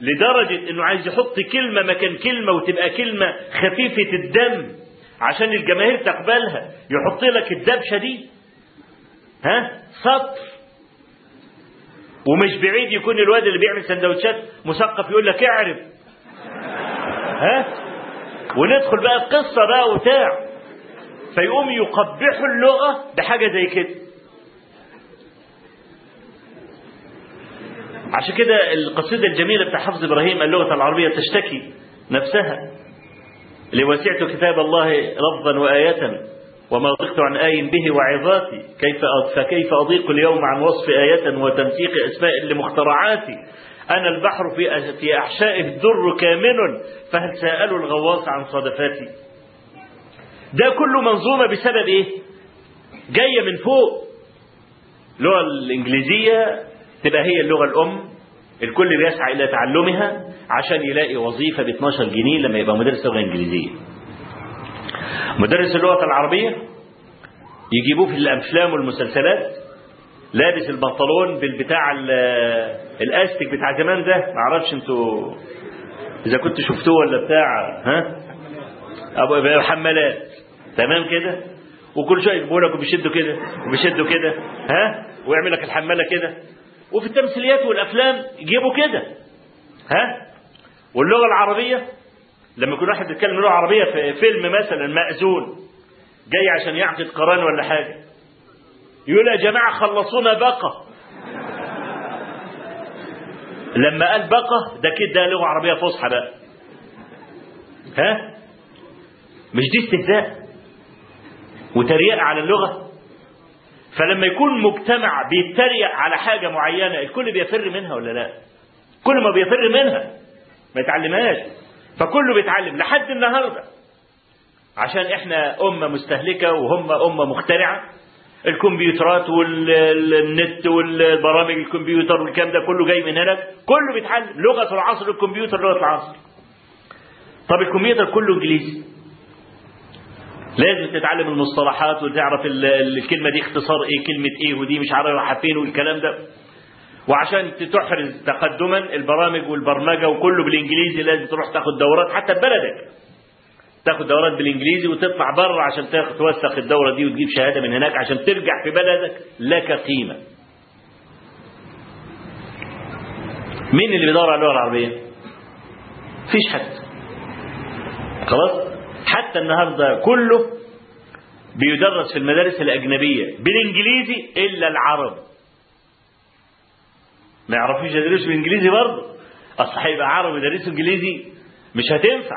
لدرجة إنه عايز يحط كلمة مكان كلمة وتبقى كلمة خفيفة الدم عشان الجماهير تقبلها يحط لك الدبشة دي. ها؟ سطر. ومش بعيد يكون الواد اللي بيعمل سندوتشات مثقف يقول لك اعرف. ها؟ وندخل بقى القصة بقى وبتاع فيقوم يقبحوا اللغة بحاجة زي كده. عشان كده القصيدة الجميلة بتاع حافظ إبراهيم اللغة العربية تشتكي نفسها. لوسعت كتاب الله لفظا وآية وما ضقت عن آي به وعظاتي كيف فكيف أضيق اليوم عن وصف آية وتمسيق أسماء لمخترعاتي؟ أنا البحر في في أحشائه الدر كامن فهل سألوا الغواص عن صدفاتي؟ ده كله منظومة بسبب إيه؟ جاية من فوق اللغة الإنجليزية تبقى هي اللغة الأم الكل بيسعى إلى تعلمها عشان يلاقي وظيفة ب 12 جنيه لما يبقى مدرس لغة إنجليزية. مدرس اللغة العربية يجيبوه في الأفلام والمسلسلات لابس البنطلون بالبتاع الأستيك بتاع زمان ده. ما أعرفش أنتوا إذا كنت شفتوه ولا بتاع ها؟ ابو حمالات. تمام كده؟ وكل شوية يجيبوا لك وبيشدوا كده وبيشدوا كده ها؟ ويعمل لك الحمالة كده. وفي التمثيليات والأفلام يجيبوا كده. ها؟ واللغة العربية لما يكون واحد بيتكلم لغة عربية في فيلم مثلا مأذون جاي عشان يعقد قران ولا حاجة يقول يا جماعة خلصونا بقى. لما قال بقى ده كده ده لغة عربية فصحى بقى. ها؟ مش دي استهزاء وتريقة على اللغة؟ فلما يكون مجتمع بيتريق على حاجة معينة الكل بيفر منها ولا لا؟ كل ما بيفر منها ما يتعلمهاش. فكله بيتعلم لحد النهارده. عشان إحنا أمة مستهلكة وهم أمة مخترعة الكمبيوترات والنت والبرامج الكمبيوتر والكلام ده كله جاي من هنا. كله بيتعلم لغة العصر الكمبيوتر لغة العصر. طب الكمبيوتر كله إنجليزي. لازم تتعلم المصطلحات وتعرف الكلمة دي اختصار إيه كلمة إيه ودي مش عارف رايحه فين والكلام ده وعشان تحرز تقدما البرامج والبرمجة وكله بالإنجليزي لازم تروح تاخد دورات حتى ببلدك تاخد دورات بالإنجليزي وتطلع بره عشان تاخد توثق الدورة دي وتجيب شهادة من هناك عشان ترجع في بلدك لك قيمة. مين اللي بيدور على اللغة العربية؟ مفيش حد. خلاص؟ حتى النهارده كله بيدرس في المدارس الأجنبية بالإنجليزي إلا العرب. ما يعرفوش يدرسوا بالانجليزي برضه. أصل هيبقى عربي يدرسوا إنجليزي مش هتنفع.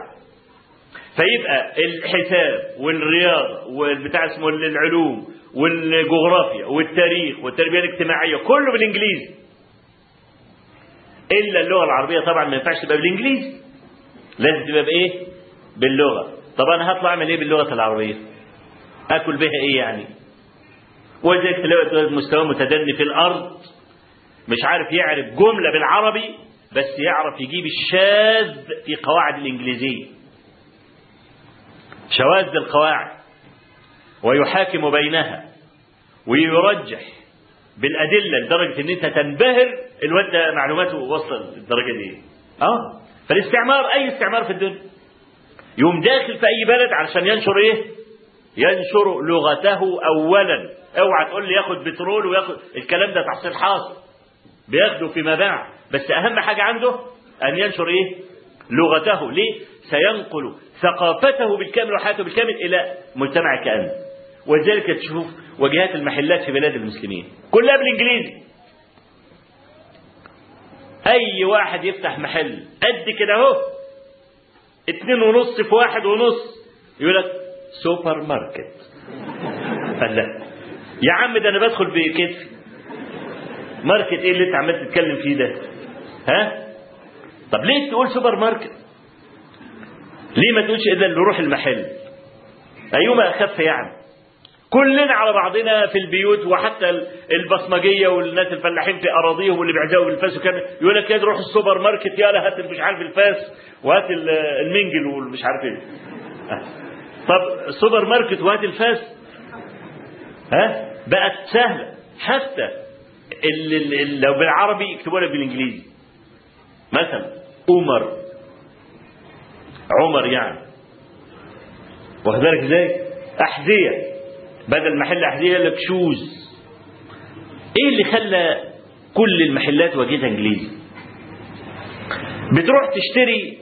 فيبقى الحساب والرياضة والبتاع اسمه العلوم والجغرافيا والتاريخ والتربية الاجتماعية كله بالإنجليزي إلا اللغة العربية طبعا ما ينفعش تبقى بالإنجليزي لازم تبقى بإيه؟ باللغة طب أنا هطلع أعمل إيه باللغة العربية؟ آكل بها إيه يعني؟ ولذلك تلاقي مستوى متدني في الأرض مش عارف يعرف جملة بالعربي بس يعرف يجيب الشاذ في قواعد الإنجليزية شواذ القواعد ويحاكم بينها ويرجح بالأدلة لدرجة إن أنت تنبهر الواد معلوماته وصل للدرجة دي. أه فالاستعمار أي استعمار في الدنيا يوم داخل في أي بلد علشان ينشر إيه؟ ينشر لغته أولا. أوعى تقول لي ياخد بترول وياخد الكلام ده تحصيل حاصل. بياخده فيما بعد بس أهم حاجة عنده أن ينشر إيه؟ لغته. ليه؟ سينقل ثقافته بالكامل وحياته بالكامل إلى مجتمع كامل. ولذلك تشوف واجهات المحلات في بلاد المسلمين. كلها بالإنجليزي. أي واحد يفتح محل قد كده أهو. اتنين ونص في واحد ونص. يقول لك سوبر ماركت. قال لا. يا عم ده أنا بدخل بكتفي ماركت إيه اللي أنت عمال تتكلم فيه ده؟ ها؟ طب ليه تقول سوبر ماركت؟ ليه ما تقولش اذا نروح المحل؟ ايما أخف يعني. كلنا على بعضنا في البيوت وحتى البصمجية والناس الفلاحين في أراضيهم واللي بيعزقوا بالفاس وكان يقول لك يا روح السوبر ماركت يلا هات مش عارف الفاس وهات المنجل والمش عارف إيه. طب السوبر ماركت وهات الفاس. ها؟ بقت سهلة. حتى لو بالعربي يكتبوا لك بالإنجليزي. مثلا عمر. عمر يعني. واخد بالك إزاي؟ أحذية. بدل محل يقول لك shoes إيه اللي خلى كل المحلات واجهتها إنجليزي؟ بتروح تشتري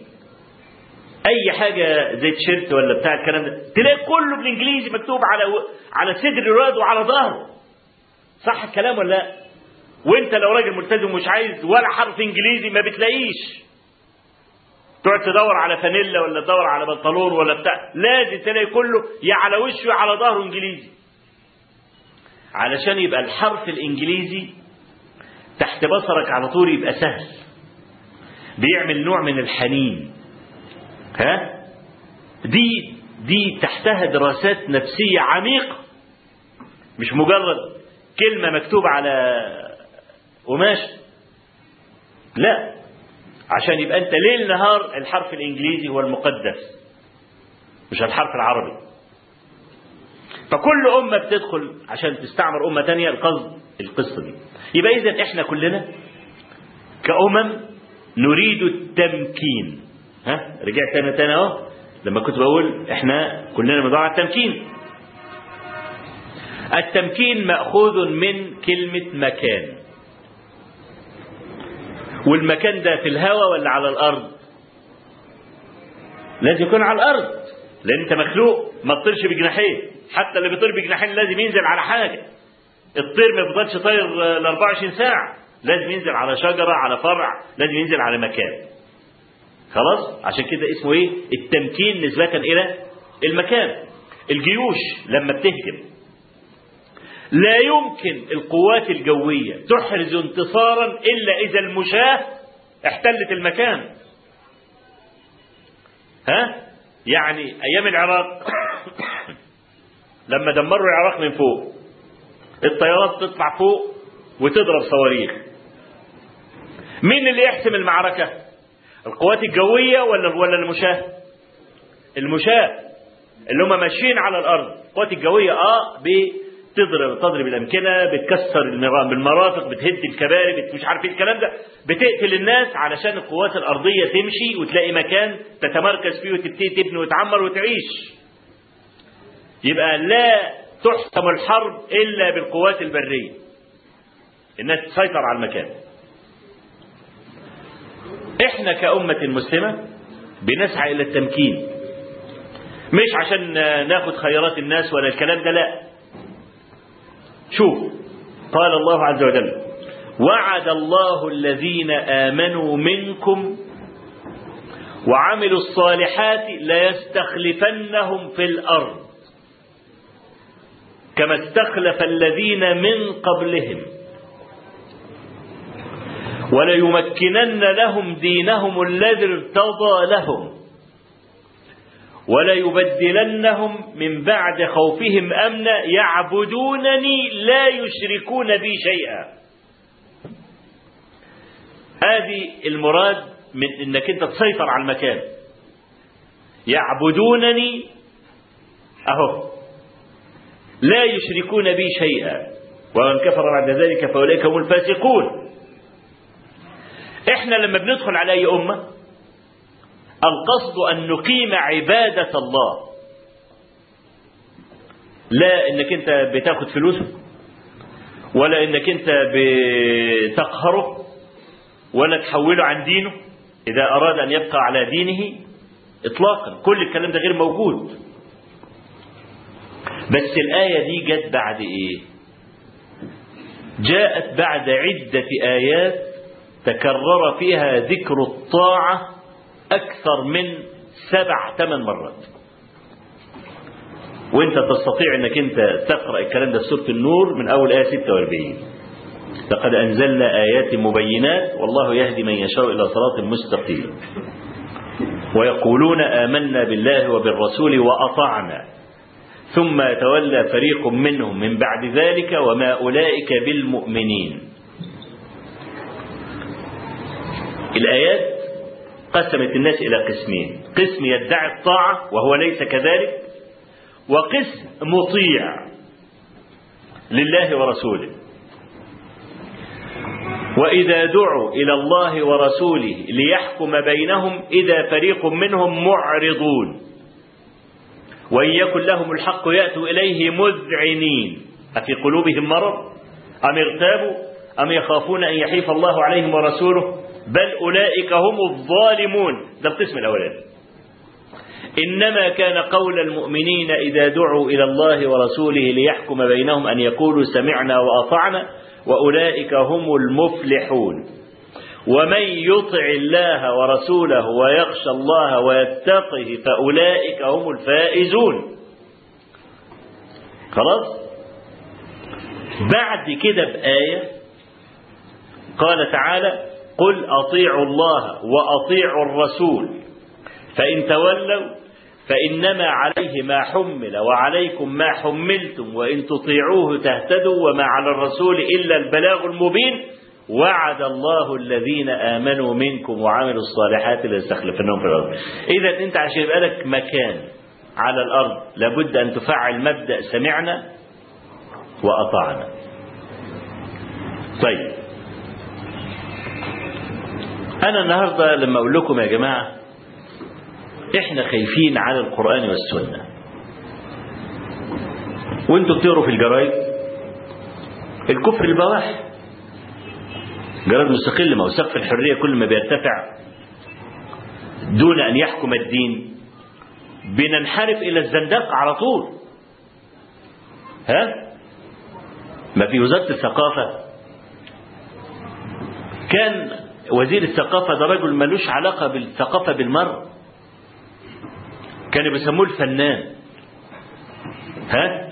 أي حاجة زي تيشيرت ولا بتاع الكلام ده تلاقي كله بالإنجليزي مكتوب على على صدر الواد وعلى ظهره صح الكلام ولا لأ؟ وأنت لو راجل ملتزم ومش عايز ولا حرف إنجليزي ما بتلاقيش تقعد تدور على فانيلا ولا تدور على بنطلون ولا بتاع لازم تلاقي كله يا على وشه يا على ظهره انجليزي. علشان يبقى الحرف الانجليزي تحت بصرك على طول يبقى سهل. بيعمل نوع من الحنين. ها؟ دي دي تحتها دراسات نفسية عميقة. مش مجرد كلمة مكتوبة على قماش. لا. عشان يبقى انت ليل نهار الحرف الإنجليزي هو المقدس مش الحرف العربي. فكل أمة بتدخل عشان تستعمر أمة تانية القصد القصة دي. يبقى إذا إحنا كلنا كأمم نريد التمكين. ها؟ رجعت أنا تاني أهو. لما كنت بقول إحنا كلنا بندور على التمكين. التمكين مأخوذ من كلمة مكان. والمكان ده في الهواء ولا على الأرض؟ لازم يكون على الأرض لأن أنت مخلوق ما تطيرش بجناحين حتى اللي بيطير بجناحين لازم ينزل على حاجة. الطير ما يفضلش طاير ال 24 ساعة لازم ينزل على شجرة على فرع لازم ينزل على مكان. خلاص؟ عشان كده اسمه إيه؟ التمكين نسبة إلى المكان. الجيوش لما بتهجم لا يمكن القوات الجوية تحرز انتصارا إلا إذا المشاة احتلت المكان. ها؟ يعني أيام العراق لما دمروا العراق من فوق الطيارات تطلع فوق وتضرب صواريخ. مين اللي يحسم المعركة؟ القوات الجوية ولا ولا المشاة؟ المشاة اللي هم ماشيين على الأرض. القوات الجوية آه بتضرب تضرب الأمكنة بتكسر المرافق بتهد الكباري مش عارف إيه الكلام ده. بتقتل الناس علشان القوات الأرضية تمشي وتلاقي مكان تتمركز فيه وتبتدي تبني وتعمر وتعيش. يبقى لا تحسم الحرب إلا بالقوات البرية. الناس تسيطر على المكان. إحنا كأمة مسلمة بنسعى إلى التمكين. مش عشان ناخد خيرات الناس ولا الكلام ده لا. شوف قال الله عز وجل وعد الله الذين آمنوا منكم وعملوا الصالحات ليستخلفنهم في الأرض كما استخلف الذين من قبلهم وليمكنن لهم دينهم الذي ارتضى لهم. وليبدلنهم من بعد خوفهم أمنا يعبدونني لا يشركون بي شيئا. هذه المراد من إنك أنت تسيطر على المكان. يعبدونني أهو لا يشركون بي شيئا. ومن كفر بعد ذلك فأولئك هم الفاسقون. إحنا لما بندخل على أي أمة القصد أن نقيم عبادة الله. لا إنك أنت بتاخد فلوسه ولا إنك أنت بتقهره ولا تحوله عن دينه. إذا أراد أن يبقى على دينه اطلاقا. كل الكلام ده غير موجود. بس الآية دي جت بعد إيه؟ جاءت بعد عدة آيات تكرر فيها ذكر الطاعة أكثر من سبع ثمان مرات. وأنت تستطيع إنك أنت تقرأ الكلام ده في سورة النور من أول آية 46 لقد أنزلنا آيات مبينات والله يهدي من يشاء إلى صراط مستقيم. ويقولون آمنا بالله وبالرسول وأطعنا. ثم يتولى فريق منهم من بعد ذلك وما أولئك بالمؤمنين. الآيات قسمت الناس إلى قسمين. قسم يدعي الطاعة وهو ليس كذلك وقسم مطيع لله ورسوله. وإذا دعوا إلى الله ورسوله ليحكم بينهم إذا فريق منهم معرضون. وإن يكن لهم الحق يأتوا إليه مذعنين. أفي قلوبهم مرض؟ أم ارتابوا أم يخافون أن يحيف الله عليهم ورسوله؟ بل أولئك هم الظالمون. ده القسم الأولاني إنما كان قول المؤمنين إذا دعوا إلى الله ورسوله ليحكم بينهم أن يقولوا سمعنا وأطعنا وأولئك هم المفلحون. ومن يطع الله ورسوله ويخشى الله ويتقه فأولئك هم الفائزون. خلاص؟ بعد كده بآية قال تعالى قل أطيعوا الله وأطيعوا الرسول. فإن تولوا فإنما عليه ما حمل وعليكم ما حملتم وإن تطيعوه تهتدوا وما على الرسول إلا البلاغ المبين. وعد الله الذين آمنوا منكم وعملوا الصالحات ليستخلفنهم في الأرض. إذا أنت عشان يبقى لك مكان على الأرض لابد أن تفعل مبدأ سمعنا وأطعنا. طيب. أنا النهاردة لما أقول لكم يا جماعة إحنا خايفين على القرآن والسنة. وأنتوا بتقروا في الجرايد؟ الكفر البواح. جرائد مستقل ما سقف الحرية كل ما بيرتفع دون أن يحكم الدين. بننحرف إلى الزندقة على طول. ها؟ ما في وزارة الثقافة. كان وزير الثقافة ده رجل ملوش علاقة بالثقافة بالمرة كانوا بيسموه الفنان. ها؟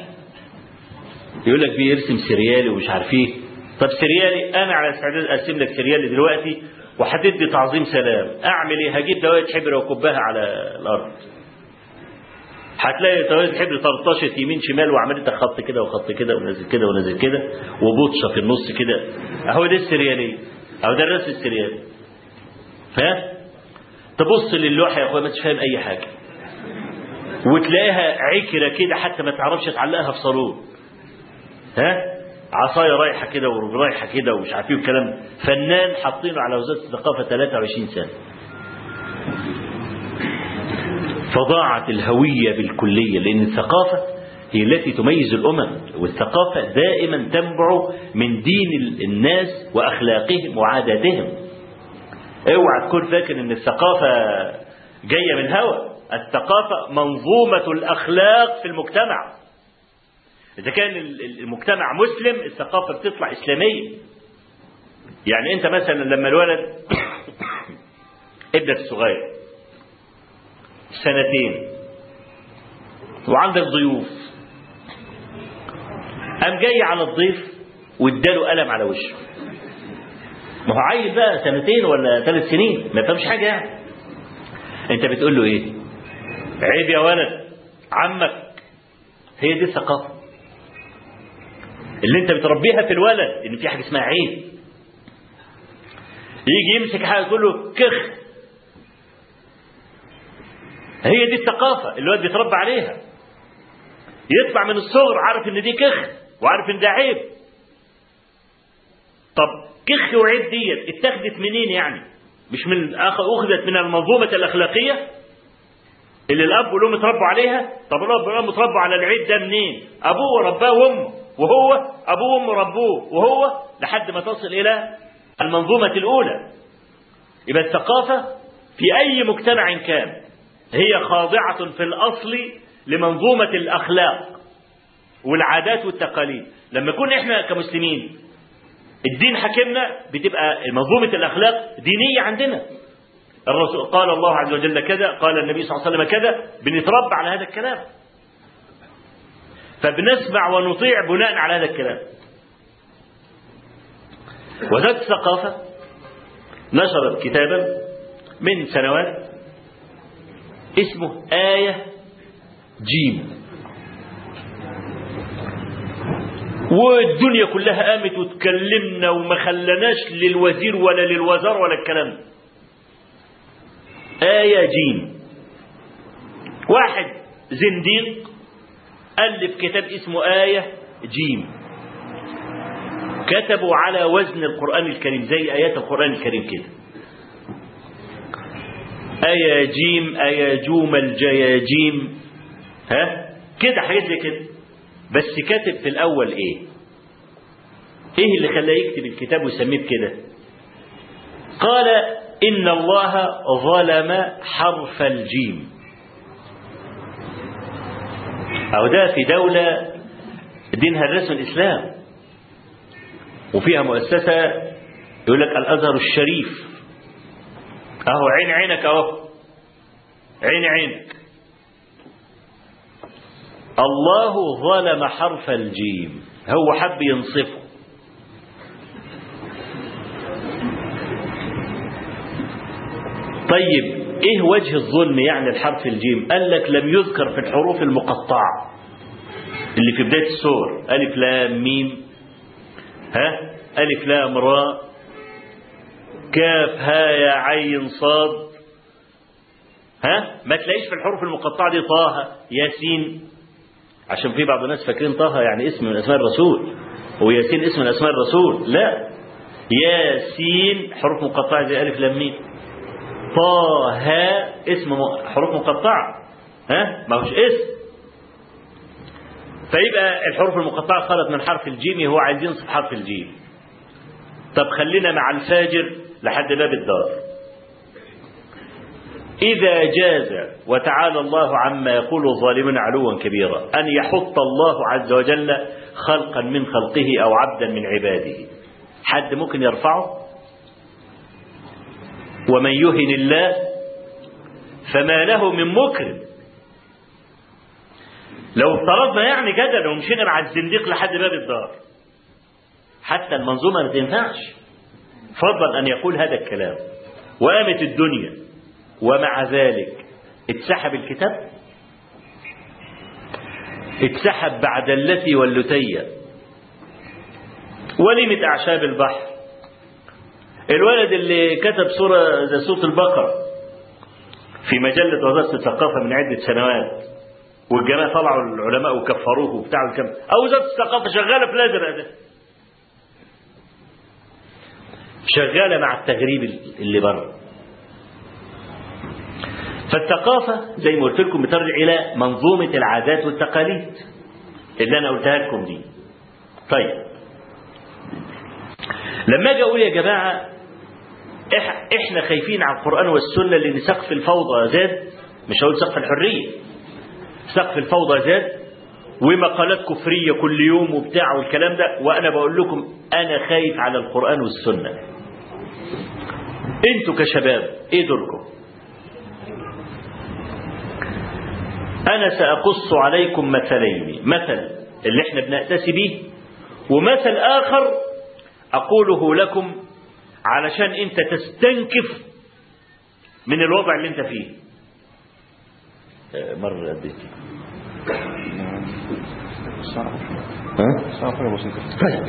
يقول لك بيرسم سريالي ومش عارف إيه. طب سريالي أنا على استعداد أرسم لك سريالي دلوقتي وهتدي تعظيم سلام. أعمل إيه؟ هجيب دوائر حبر واكبها على الأرض. هتلاقي دوائر حبر 13 يمين شمال وعملت خط كده وخط كده ونازل كده ونازل كده وبطشه في النص كده. أهو ده السريالي اهو ده الرسم السريالي ها؟ تبص للوحه يا اخويا ما تفهم أي حاجة. وتلاقيها عكرة كده حتى ما تعرفش تعلقها في صالون ها؟ عصاية رايحة كده ورايحة كده ومش عارف إيه والكلام فنان حاطينه على وزارة الثقافة 23 سنة. فضاعت الهوية بالكلية لأن الثقافة هي التي تميز الأمم والثقافة دائما تنبع من دين الناس وأخلاقهم وعاداتهم. اوعى تكون فاكر إن الثقافة جاية من هوى الثقافة منظومة الأخلاق في المجتمع. إذا كان المجتمع مسلم الثقافة بتطلع إسلامية. يعني أنت مثلا لما الولد ابنك الصغير سنتين وعندك ضيوف قام جاي على الضيف واداله قلم على وشه. ما هو عيل بقى سنتين ولا ثلاث سنين ما فهمش حاجة يعني. أنت بتقول له إيه؟ عيب يا ولد عمك هي دي الثقافة. اللي انت بتربيها في الولد ان في حاجة اسمها عيب. يجي يمسك حاجة تقول له كخ. هي دي الثقافة اللي الولد بيتربى عليها. يطلع من الصغر عارف ان دي كخ. وعارف إن ده عيب. طب كخ وعيب ديت اتخذت منين يعني؟ مش من أخذت من المنظومة الأخلاقية اللي الأب والأم اتربوا عليها؟ طب الأب والأم اتربوا على العيب ده منين؟ أبوه رباه وأمه وهو أبوه وأمه ربوه وهو لحد ما تصل إلى المنظومة الأولى. يبقى الثقافة في أي مجتمع كان هي خاضعة في الأصل لمنظومة الأخلاق. والعادات والتقاليد. لما يكون إحنا كمسلمين الدين حكمنا بتبقى منظومة الأخلاق دينية عندنا. الرسول قال الله عز وجل كذا قال النبي صلى الله عليه وسلم كذا بنتربى على هذا الكلام. فبنسمع ونطيع بناء على هذا الكلام. وزارة الثقافة نشرت كتابا من سنوات اسمه آية جيم. والدنيا كلها قامت وتكلمنا وما خلناش للوزير ولا للوزارة ولا الكلام. آية جيم واحد زنديق ألف كتاب اسمه آية جيم. كتبوا على وزن القرآن الكريم زي آيات القرآن الكريم كده. آية جيم آية جوم الجياجيم ها؟ كده حاجات زي كده. بس كاتب في الأول إيه؟ إيه اللي خلاه يكتب الكتاب ويسميه بكده؟ قال إن الله ظلم حرف الجيم. أو ده في دولة دينها الرسم الإسلام. وفيها مؤسسة يقول لك الأزهر الشريف. أهو عين عينك أهو. عين عينك. الله ظلم حرف الجيم. هو حب ينصفه. طيب إيه وجه الظلم يعني الحرف الجيم؟ قال لك لم يذكر في الحروف المقطعة. اللي في بداية السور. ألف لام ميم. ها؟ ألف لام راء كاف ها يا عين صاد. ها؟ ما تلاقيش في الحروف المقطعة دي طه ياسين. عشان في بعض الناس فاكرين طه يعني اسم من أسماء الرسول وياسين اسم من أسماء الرسول لا. ياسين حروف مقطعة زي ألف لام ميم. طه اسم حروف مقطعة. ها؟ ما هوش اسم. فيبقى الحروف المقطعة خلت من حرف الجيم هو عايز ينصف حرف الجيم. طب خلينا مع الفاجر لحد باب الدار. إذا جاز وتعالى الله عما يقول الظالمون علوا كبيرا أن يحط الله عز وجل خلقا من خلقه أو عبدا من عباده. حد ممكن يرفعه؟ ومن يهن الله فما له من مكرم. لو افترضنا يعني كده لو مشينا مع الزنديق لحد باب الدار. حتى المنظومة ما تنفعش. فضلا أن يقول هذا الكلام. وقامت الدنيا. ومع ذلك اتسحب الكتاب؟ اتسحب بعد التي واللتية ولمت أعشاب البحر. الولد اللي كتب سورة زي سورة البقرة في مجلة وزارة الثقافة من عدة سنوات والجماعة طلعوا العلماء وكفروه وبتاع الكم أو وزارة الثقافة شغالة في الأزرق ده. شغالة مع التغريب اللي بره. فالثقافة زي ما قلت لكم بترجع إلى منظومة العادات والتقاليد. اللي أنا قلتها لكم دي. طيب. لما أجي أقول يا جماعة إحنا خايفين على القرآن والسنة لأن سقف الفوضى زاد مش هقول سقف الحرية. سقف الفوضى زاد ومقالات كفرية كل يوم وبتاع والكلام ده وأنا بقول لكم أنا خايف على القرآن والسنة. أنتوا كشباب إيه دوركم؟ أنا سأقص عليكم مثلين مثل اللي إحنا بنأتسي به ومثل آخر أقوله لكم علشان أنت تستنكف من الوضع اللي أنت فيه. مر قد إيه طيب.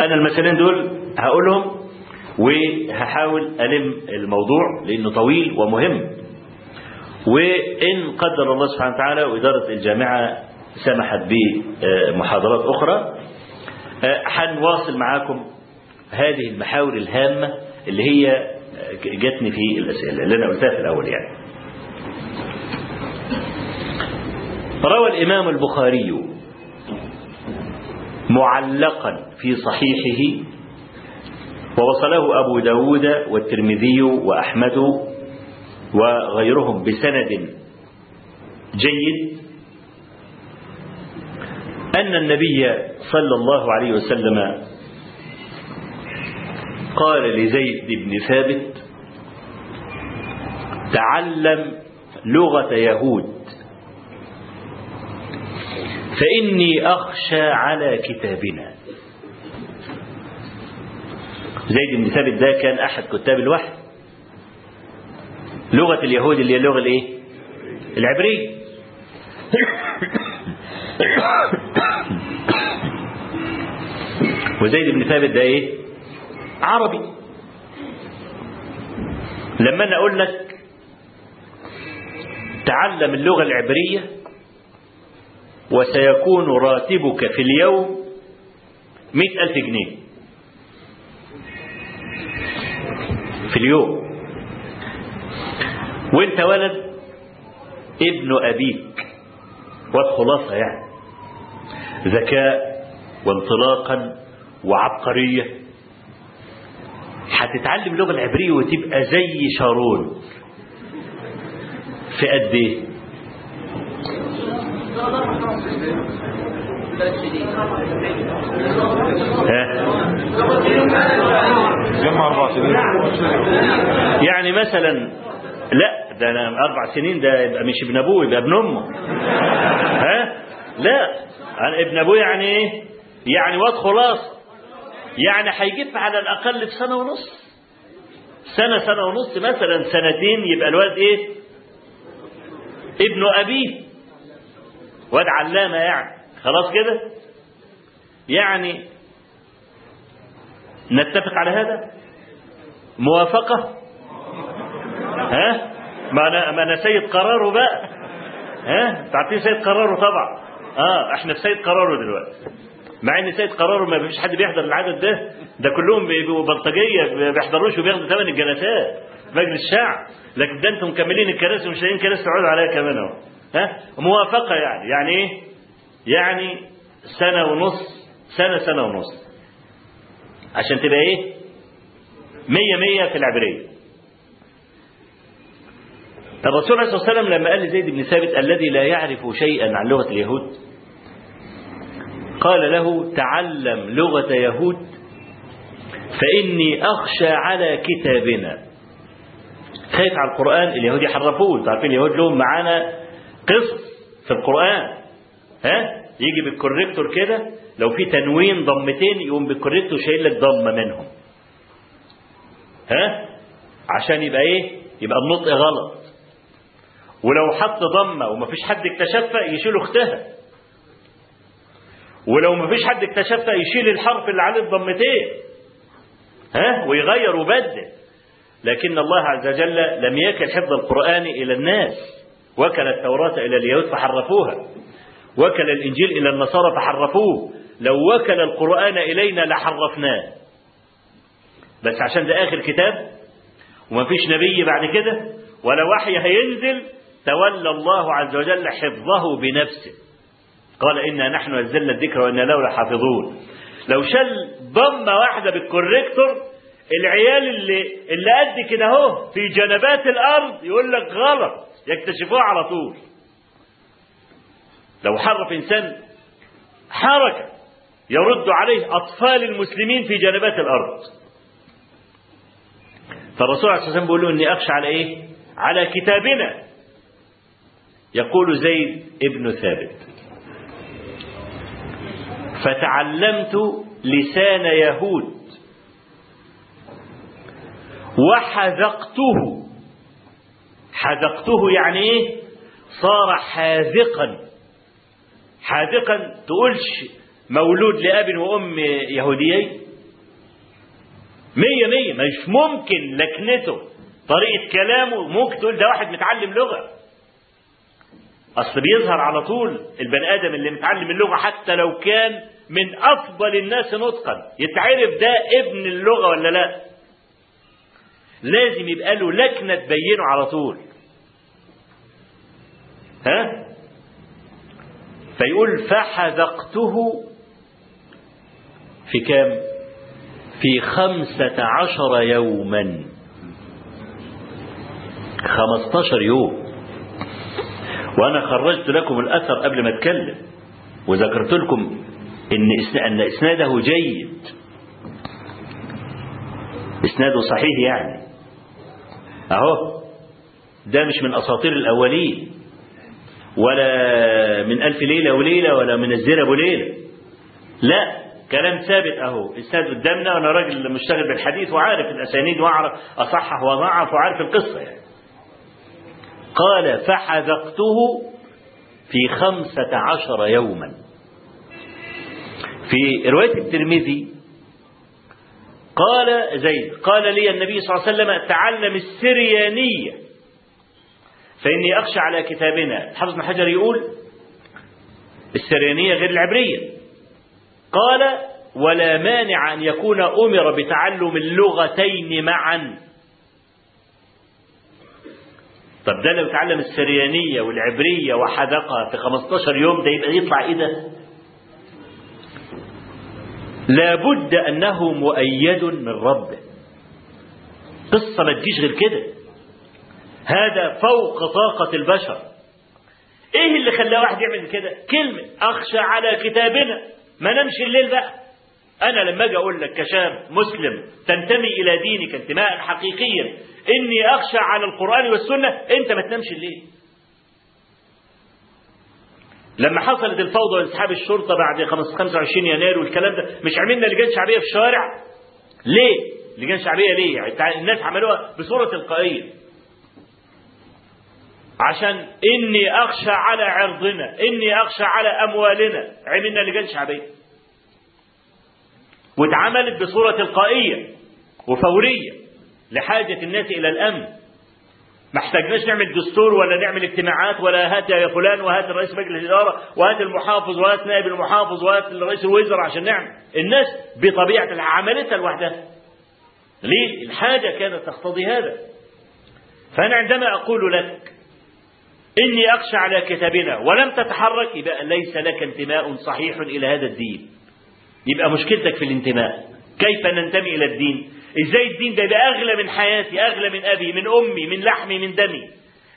أنا المثلين دول هقولهم وهحاول ألم الموضوع لأنه طويل ومهم. وإن قدر الله سبحانه وتعالى وإدارة الجامعة سمحت بمحاضرات أخرى. هنواصل معاكم هذه المحاور الهامة اللي هي جاتني في الأسئلة اللي أنا قلتها في الأول يعني. روى الإمام البخاري معلقا في صحيحه ووصله أبو داود والترمذي وأحمد وغيرهم بسند جيد أن النبي صلى الله عليه وسلم قال لزيد بن ثابت تعلم لغة يهود فإني أخشى على كتابنا. زيد بن ثابت ده كان أحد كتاب الوحي. لغة اليهود اللي هي اللغة الإيه؟ العبرية وزيد بن ثابت ده إيه؟ عربي لما أنا أقول لك تعلم اللغة العبرية وسيكون راتبك في اليوم مئة ألف جنيه في اليوم وانت ولد؟ ابن أبيك. والخلاصة يعني. ذكاء وانطلاقا وعبقرية. هتتعلم اللغة العبرية وتبقى زي شارون. في قد إيه؟ يعني مثلا لا ده أنا أربع سنين ده يبقى مش ابن ابوه يبقى ابن أمه. ها؟ لا أنا ابن ابوه يعني إيه؟ يعني واد خلاص. يعني هيجيب على الأقل في سنة ونص. سنة سنة ونص مثلا سنتين يبقى الواد إيه؟ ابن أبيه. واد علامة يعني. خلاص كده؟ يعني نتفق على هذا؟ موافقة؟ ها؟ ما أنا ما أنا سيد قراره بقى. ها؟ تعرفين سيد قراره طبعا. آه إحنا في سيد قراره دلوقتي. مع إن سيد قراره ما فيش حد بيحضر العدد ده. ده كلهم بيبقوا بلطجية ما بيحضروش وبياخدوا ثمن الجلسات. مجلس الشعب. لكن ده أنتم مكملين الكراسي ومش لاقيين كراسي تقعدوا عليها كمان أهو. ها؟ موافقة يعني. يعني إيه؟ يعني سنة ونص سنة سنة ونص. عشان تبقى إيه؟ مية مية في العبرية. الرسول عليه الصلاة والسلام لما قال لزيد بن ثابت الذي لا يعرف شيئا عن لغة اليهود قال له تعلم لغة يهود فإني أخشى على كتابنا. خايف على القرآن؟ اليهود يحرفوه. عارفين اليهود لهم معانا قصص في القرآن. ها؟ يجي بال corrector كده لو في تنوين ضمتين يقوم بال corrector شايل لك ضمة منهم. ها؟ عشان يبقى إيه؟ يبقى النطق غلط. ولو حط ضمة ومفيش حد اكتشفها يشيل أختها. ولو مفيش حد اكتشفها يشيل الحرف اللي عليه الضمتين. ها؟ ويغير ويبدل. لكن الله عز وجل لم يكل حفظ القرآن إلى الناس. وكل التوراة إلى اليهود فحرفوها. وكل الإنجيل إلى النصارى فحرفوه. لو وكل القرآن إلينا لحرفناه. بس عشان ده آخر كتاب. ومفيش نبي بعد كده. ولا وحي هينزل تولى الله عز وجل حفظه بنفسه. قال إنا نحن نزلنا الذكر وإنا له لحافظون. لو شل ضمة واحدة بالكوريكتور العيال اللي اللي قد كده اهو في جنبات الأرض يقول لك غلط يكتشفوها على طول. لو حرف إنسان حركة يرد عليه أطفال المسلمين في جنبات الأرض. فالرسول عليه الصلاة والسلام بيقول له إني أخشى على إيه؟ على كتابنا. يقول زيد ابن ثابت. فتعلمت لسان يهود وحذقته. حذقته يعني إيه؟ صار حاذقا. حاذقا تقولش مولود لأب وأم يهوديين مية مية مش ممكن لكنته. طريقة كلامه ممكن تقول ده واحد متعلم لغة. أصل بيظهر على طول البني آدم اللي متعلم اللغة حتى لو كان من أفضل الناس نطقا. يتعرف ده ابن اللغة ولا لا؟ لازم يبقى له لكنة تبينه على طول. ها؟ فيقول فحذقته في كام؟ في خمسة عشر يوما. خمستاشر يوم. وأنا خرجت لكم الأثر قبل ما أتكلم وذكرت لكم إن إسناده جيد. إسناده صحيح يعني. أهو ده مش من أساطير الأولين ولا من ألف ليلة وليلة ولا من الزير أبو ليلة. لا كلام ثابت أهو. إسناد قدامنا وأنا راجل مشتغل بالحديث وعارف الأسانيد وأعرف أصحح وأضعف وعارف القصة يعني. قال فحذقته في خمسة عشر يوما. في رواية الترمذي قال زيد قال لي النبي صلى الله عليه وسلم تعلم السريانية. فإني أخشى على كتابنا. حافظ بن حجر يقول السريانية غير العبرية. قال ولا مانع أن يكون أمر بتعلم اللغتين معا. طب ده لو تعلم السريانية والعبرية وحدقها في 15 يوم ده يبقى يطلع إيه ده؟ لابد أنه مؤيد من ربه. قصة ما تجيش غير كده. هذا فوق طاقة البشر. إيه اللي خلاه واحد يعمل كده؟ كلمة أخشى على كتابنا. ما نمشي الليل بقى. أنا لما أجي أقول لك كشاب مسلم تنتمي إلى دينك انتماء حقيقيا إني أخشى على القرآن والسنة أنت ما تنامش الليل لما حصلت الفوضى وانسحاب الشرطة بعد 25 يناير والكلام ده مش عملنا لجان شعبية في الشوارع؟ ليه؟ لجان شعبية ليه؟ يعني الناس عملوها بصورة تلقائية. عشان إني أخشى على عرضنا إني أخشى على أموالنا. عملنا لجان شعبية؟ واتعملت بصورة تلقائية وفورية لحاجة الناس إلى الأمن. ما احتاجناش نعمل دستور ولا نعمل اجتماعات ولا هات يا فلان وهات رئيس مجلس الإدارة وهات المحافظ وهات نائب المحافظ وهات رئيس الوزراء عشان نعمل. الناس الحال عملتها لوحدها. ليه؟ الحاجة كانت تقتضي هذا. فأنا عندما أقول لك إني أخشى على كتابنا ولم تتحرك يبقى ليس لك انتماء صحيح إلى هذا الدين يبقى مشكلتك في الانتماء. كيف ننتمي إلى الدين؟ إزاي الدين ده يبقى أغلى من حياتي أغلى من أبي من أمي من لحمي من دمي؟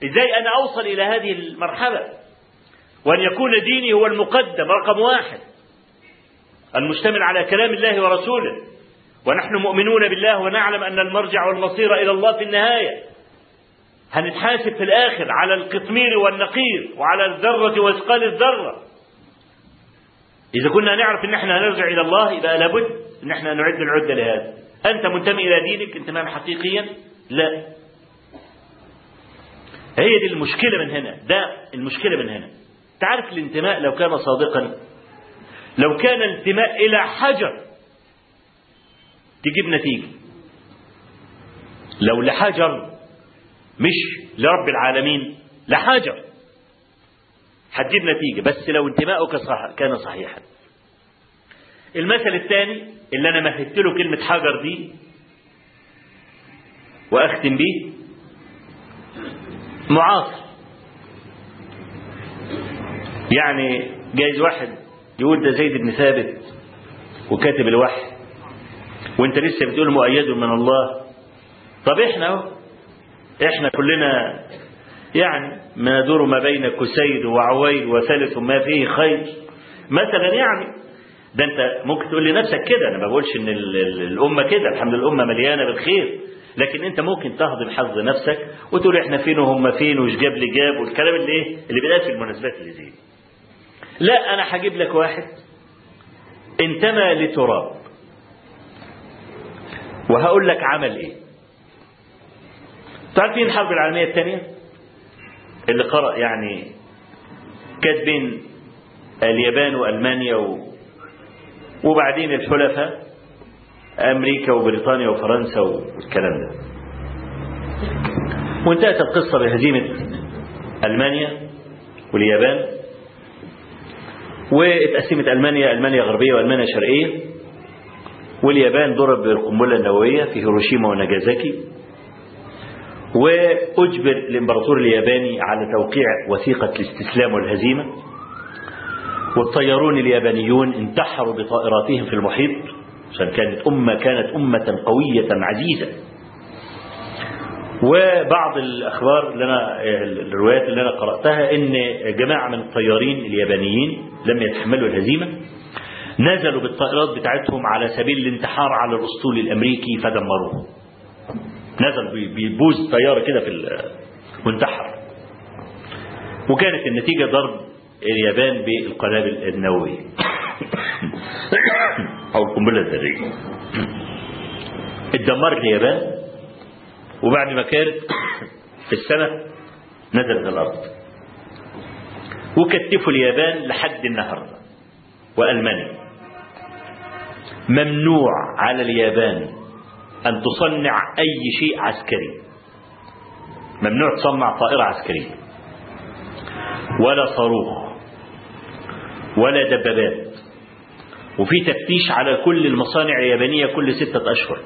إزاي أنا أوصل إلى هذه المرحلة؟ وأن يكون ديني هو المقدم رقم واحد. المشتمل على كلام الله ورسوله. ونحن مؤمنون بالله ونعلم أن المرجع والمصير إلى الله في النهاية. هنتحاسب في الآخر على القطمير والنقير وعلى الذرة وإثقال الذرة. إذا كنا نعرف إن إحنا هنرجع إلى الله يبقى لابد إن إحنا نعد العده لهذا. أنت منتمي إلى دينك انتماء حقيقيا لا. هي دي المشكلة من هنا. ده المشكلة من هنا. تعرف الانتماء لو كان صادقا؟ لو كان الانتماء إلى حجر تجيب نتيجة. لو لحجر مش لرب العالمين لحجر. هتجيب نتيجة بس لو انتماؤك صح كان صحيحا. المثل الثاني اللي أنا مهدت له كلمة حجر دي وأختم بيه معاصر. يعني جايز واحد يقول ده زيد بن ثابت وكاتب الوحي. وأنت لسه بتقول مؤيد من الله. طب إحنا أهو إحنا كلنا يعني ما ندور ما بين كسيد وعويل وثالث ما فيه خير مثلا يعني ده أنت ممكن تقول لنفسك كده أنا ما بقولش إن ال- ال- الأمة كده الحمد لله الأمة مليانة بالخير. لكن أنت ممكن تهضم حظ نفسك وتقول إحنا فين وهم فين وش جاب لي جاب والكلام اللي إيه اللي بيتقال في المناسبات اللي زي. لا أنا هجيب لك واحد. انتمى لتراب. وهقول لك عمل إيه. تعرفين الحرب العالمية الثانية؟ اللي قرأ يعني كانت بين اليابان وألمانيا و... وبعدين الحلفاء أمريكا وبريطانيا وفرنسا والكلام ده. وانتهت القصة بهزيمة ألمانيا واليابان واتقسمت ألمانيا ألمانيا غربية وألمانيا شرقية واليابان ضرب بالقنبله النووية في هيروشيما وناجازاكي. وأجبر الامبراطور الياباني على توقيع وثيقة الاستسلام والهزيمة. والطيارون اليابانيون انتحروا بطائراتهم في المحيط عشان كانت أمة كانت أمة قوية عزيزة. وبعض الأخبار اللي أنا الروايات اللي أنا قرأتها إن جماعة من الطيارين اليابانيين لم يتحملوا الهزيمة. نزلوا بالطائرات بتاعتهم على سبيل الانتحار على الأسطول الأمريكي فدمروه. نزل بيبوز طيارة كده في وانتحر وكانت النتيجة ضرب اليابان بالقنابل النووية. أو القنبلة الذرية. اتدمرت اليابان وبعد ما كانت في السنة نزلت الأرض. وكتفوا اليابان لحد النهاردة وألمانيا. ممنوع على اليابان أن تصنع أي شيء عسكري. ممنوع تصنع طائرة عسكرية. ولا صاروخ. ولا دبابات. وفي تفتيش على كل المصانع اليابانية كل ستة أشهر.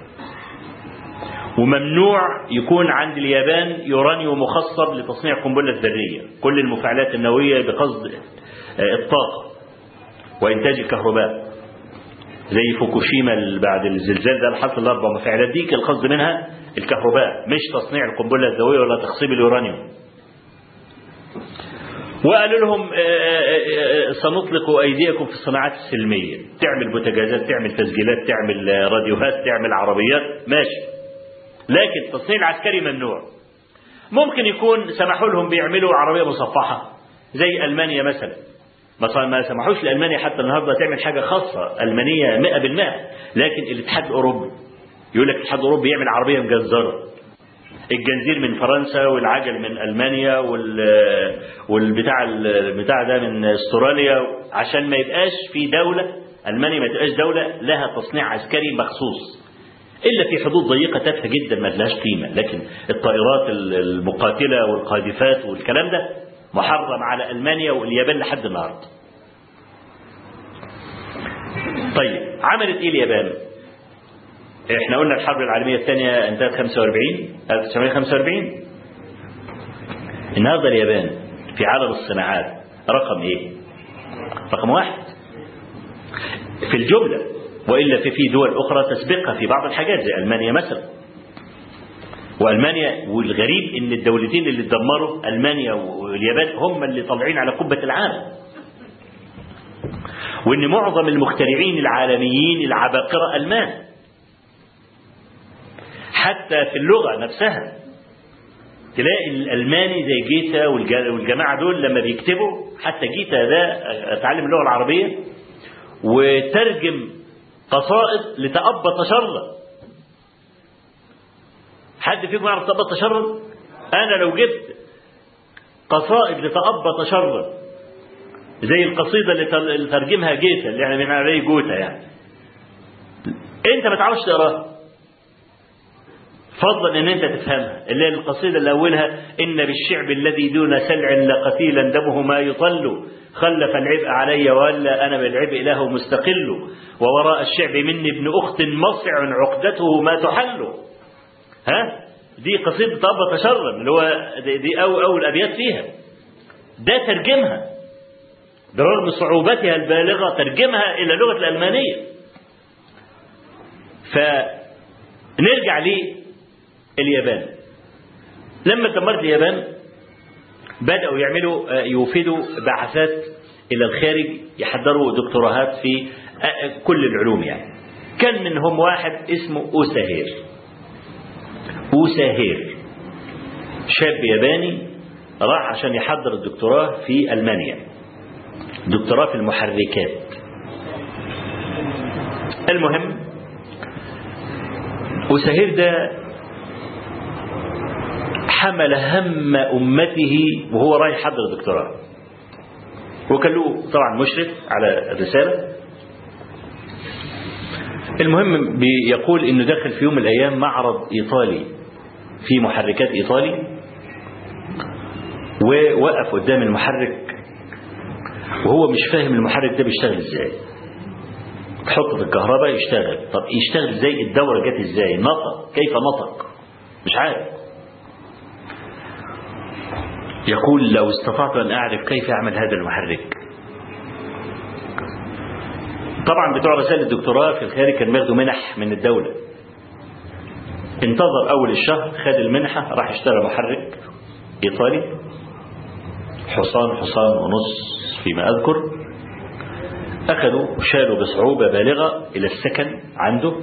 وممنوع يكون عند اليابان يورانيوم مخصب لتصنيع قنبلة ذرية كل المفاعلات النووية بقصد الطاقة وإنتاج الكهرباء. زي فوكوشيما بعد الزلزال ده حصل الأربع مفاعلات دي كان القصد منها الكهرباء مش تصنيع القنبلة الذرية ولا تخصيب اليورانيوم. وقالوا لهم سنطلق أيديكم في الصناعات السلمية. تعمل بوتاجازات تعمل تسجيلات تعمل راديوهات تعمل عربيات ماشي. لكن التصنيع العسكري ممنوع. ممكن يكون سمحوا لهم بيعملوا عربية مصفحة زي ألمانيا مثلا. ما سمحوش لألمانيا حتى النهارده تعمل حاجة خاصة. المانيه 100% لكن الاتحاد الاوروبي يقول لك الاتحاد الأوروبي يعمل عربية مجزرة. الجنزير من فرنسا والعجل من ألمانيا وال والبتاع البتاع ده من أستراليا. عشان ما يبقاش في دوله ألمانيا ما تبقاش دولة لها تصنيع عسكري مخصوص. إلا في حدود ضيقة تافهة جدا ما لهاش قيمة. لكن الطائرات المقاتلة والقاذفات والكلام ده محرم على ألمانيا واليابان لحد النهارده. طيب عملت إيه اليابان؟ إحنا قلنا الحرب العالمية الثانية انتهت 45 1945 النهارده اليابان في عالم الصناعات رقم إيه؟ رقم واحد. في الجملة وإلا في في دول أخرى تسبقها في بعض الحاجات زي ألمانيا مثلا. وألمانيا والغريب إن الدولتين اللي اتدمروا ألمانيا واليابان هم اللي طالعين على قبة العالم. وإن معظم المخترعين العالميين العباقرة ألمان. حتى في اللغة نفسها. تلاقي الألماني زي جيتا والجماعة دول لما بيكتبوا حتى جيتا ده اتعلم اللغة العربية وترجم قصائد لتأبى تشرد حد فيكم يعرف تأبى تشرد؟ أنا لو جبت قصائد لتأبى تشرد زي القصيدة اللي ترجمها جيتا اللي إحنا بنقول عليه جوتا يعني. أنت ما تعرفش تقراها. فضلا إن أنت تفهمها. اللي هي القصيدة اللي أولها إن بالشعب الذي دون سلع لقتيلا دمه ما يطل خلف العبء علي ولا أنا بالعبء له مستقل ووراء الشعب مني ابن أخت مصع عقدته ما تحل. ها؟ دي قصيدة ابا تشرم اللي هو دي أو اول ابيات فيها. ده ترجمها. برغم صعوبتها البالغة ترجمها إلى لغة الألمانية. فنرجع لليابان. لما دمرت اليابان بدأوا يعملوا يوفدوا بعثات إلى الخارج يحضروا دكتوراهات في كل العلوم يعني. كان منهم واحد اسمه أوساهير. أوساهير شاب ياباني راح عشان يحضر الدكتوراه في ألمانيا. دكتوراه في المحركات. المهم أوساهير ده حمل هم أمته وهو رايح يحضر دكتوراه وكان له طبعا مشرف على الرسالة. المهم بيقول إنه دخل في يوم من الأيام معرض إيطالي. في محركات إيطالي ووقف قدام المحرك وهو مش فاهم المحرك ده بيشتغل إزاي. تحط في الكهرباء يشتغل. طب يشتغل إزاي؟ الدورة جت إزاي؟ نطق. كيف نطق؟ مش عارف. يقول لو استطعت أن أعرف كيف أعمل هذا المحرك. طبعا بتوع رسائل الدكتوراه في الخارج كان بياخدوا منح من الدولة. انتظر أول الشهر خد المنحة راح اشترى محرك إيطالي. حصان حصان ونص فيما أذكر. أخذوا شالوا بصعوبة بالغة إلى السكن عنده.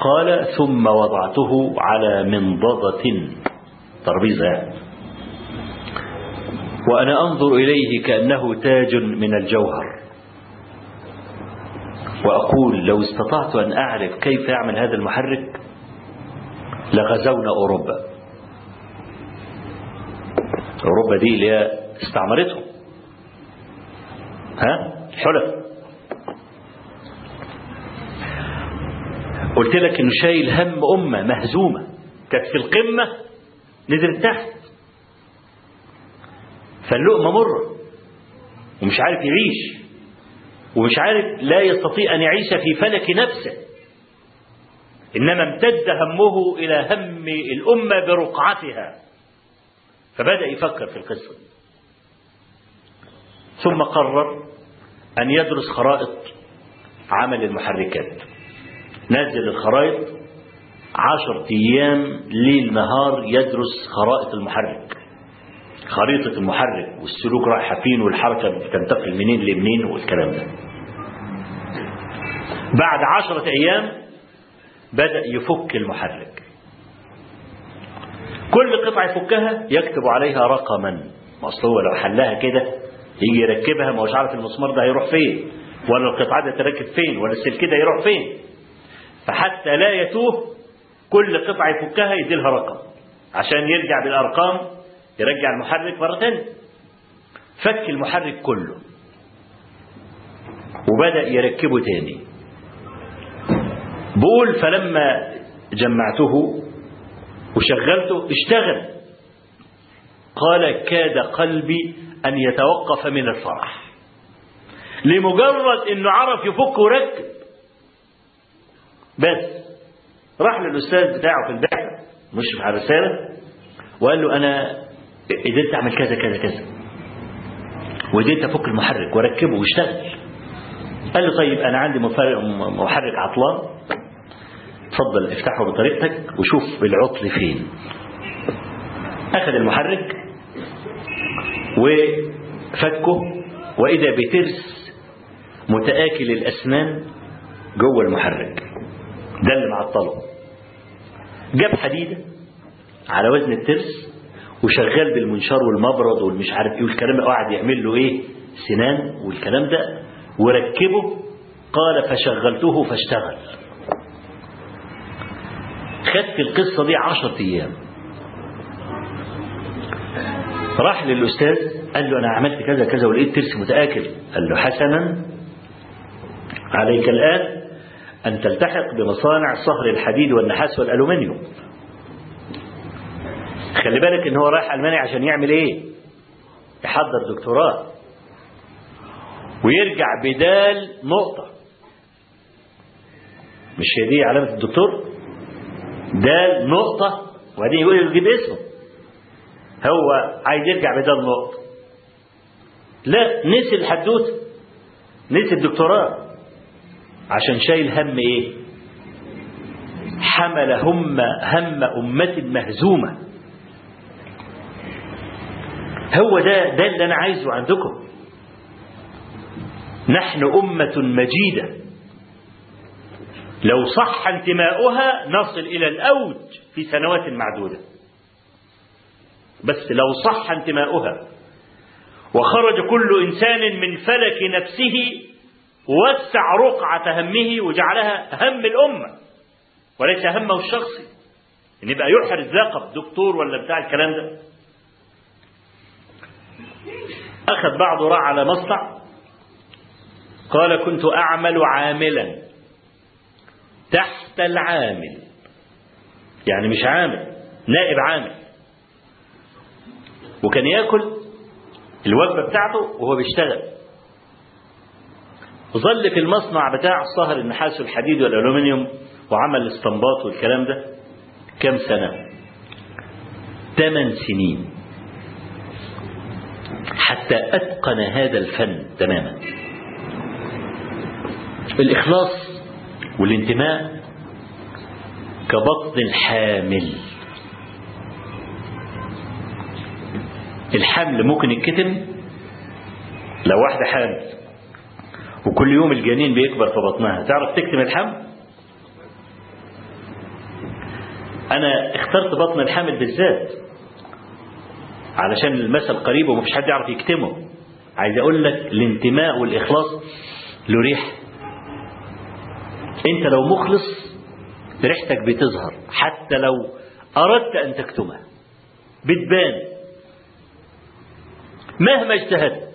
قال ثم وضعته على منضدة. ترابيزة يعني. وأنا أنظر إليه كأنه تاج من الجوهر. وأقول لو استطعت أن أعرف كيف أعمل هذا المحرك لغزونا أوروبا. أوروبا دي اللي استعمرتهم. ها؟ الحلف. قلت لك إنه شايل هم أمة مهزومة. كانت في القمة نزلت تحت. فاللقمة مرة. ومش عارف يعيش. ومش عارف لا يستطيع أن يعيش في فلك نفسه. إنما امتد همه إلى هم الأمة برقعتها. فبدأ يفكر في القصة. ثم قرر أن يدرس خرائط عمل المحركات. نزل الخرائط عشر أيام ليل نهار يدرس خرائط المحرك. خريطة المحرك والسلوك رايحة فين والحركة بتنتقل منين لمنين والكلام ده. بعد عشرة أيام بدأ يفك المحرك. كل قطعة يفكها يكتب عليها رقما. ما أصل هو لو حلها كده يجي يركبها ما هوش عارف المسمار ده هيروح فين ولا القطعة ده تركب فين ولا السلك ده يروح فين. فحتى لا يتوه كل قطعة يفكها يدي لها رقم. عشان يرجع بالأرقام يرجع المحرك مرة تانية. فك المحرك كله. وبدأ يركبه تاني. بقول فلما جمعته وشغلته اشتغل. قال كاد قلبي أن يتوقف من الفرح. لمجرد أنه عرف يفك وركب بس. راح للأستاذ بتاعه في البحث مشرف على الرسالة وقال له أنا قدرت أعمل كذا كذا كذا. وقدرت أفك المحرك وأركبه واشتغل. قال له طيب أنا عندي محرك عطلان. اتفضل افتحه بطريقتك وشوف العطل فين. أخذ المحرك وفكه وإذا بترس متآكل الأسنان جوه المحرك. ده اللي معطله جاب حديدة على وزن الترس وشغال بالمنشار والمبرد والمش عارف إيه والكلام ده. قاعد يعمل له إيه؟ سنان والكلام ده. وركبه قال فشغلته فاشتغل. خدت القصة دي عشرة أيام. راح للأستاذ قال له أنا عملت كذا كذا ولقيت ترس متآكل. قال له حسنا عليك الآن أن تلتحق بمصانع صهر الحديد والنحاس والألومنيوم. خلي بالك إن هو رايح ألمانيا عشان يعمل إيه؟ يحضر دكتوراه. ويرجع بدال نقطة. مش هي دي علامة الدكتور؟ دال نقطة. وبعدين يقول يجيب اسمه. هو عايز يرجع بدال نقطة. لا نسي الحدوتة. نسي الدكتوراه. عشان شايل هم إيه؟ حمل هم هم أمة مهزومة. هو ده ده اللي أنا عايزه عندكم. نحن أمة مجيدة. لو صح انتماؤها نصل إلى الأوج في سنوات معدودة. بس لو صح انتماؤها وخرج كل إنسان من فلك نفسه وسع رقعة همه وجعلها هم الأمة وليس همه الشخصي. إن يبقى يحرز لقب دكتور ولا بتاع الكلام ده. أخذ بعضه راح على مصنع. قال كنت أعمل عاملا تحت العامل. يعني مش عامل نائب عامل. وكان يأكل الوجبة بتاعته وهو بيشتغل. وظل في المصنع بتاع صهر النحاس والحديد والألومنيوم وعمل الاستنباط والكلام ده كم سنة؟ ثمان سنين. حتى أتقن هذا الفن تماما. الإخلاص والانتماء كبطن الحامل الحمل ممكن يتكتم لو واحدة حامل وكل يوم الجنين بيكبر في بطنها. تعرف تكتم الحمل؟ أنا اخترت بطن الحامل بالذات علشان المثل قريب ومفيش حد يعرف يكتمه. عايز أقول لك الانتماء والإخلاص له ريح أنت لو مخلص ريحتك بتظهر حتى لو أردت أن تكتمها بتبان. مهما اجتهدت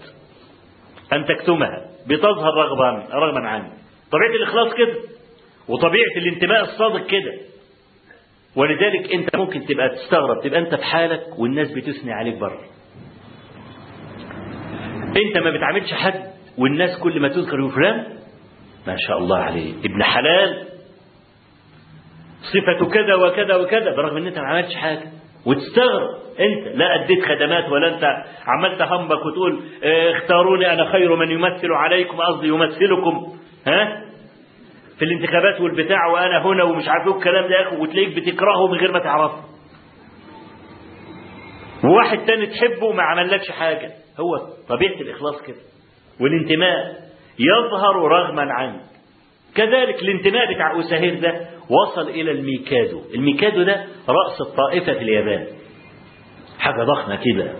أن تكتمها بتظهر رغبا رغما عنك. طبيعة الإخلاص كده وطبيعة الانتماء الصادق كده. ولذلك أنت ممكن تبقى تستغرب تبقى أنت في حالك والناس بتثني عليك بره. أنت ما بتعاملش حد والناس كل ما تذكر فلان ما شاء الله عليه. ابن حلال صفته كذا وكذا وكذا برغم إن أنت ما عملتش حاجة. وتستغرب. أنت لا أديت خدمات ولا أنت عملت همك وتقول آه اختاروني أنا خير من يمثل عليكم قصدي يمثلكم. ها؟ في الانتخابات والبتاع وأنا هنا ومش عارف إيه الكلام ده يا أخي وتلاقيك بتكرهه من غير ما تعرفه. وواحد تاني تحبه وما عملكش حاجة. هو طبيعة الإخلاص كده. والانتماء. يظهر رغما عنك. كذلك الانتماء بتاع أساهير ده وصل إلى الميكادو. الميكادو ده رأس الطائفة في اليابان. حاجة ضخمة كده.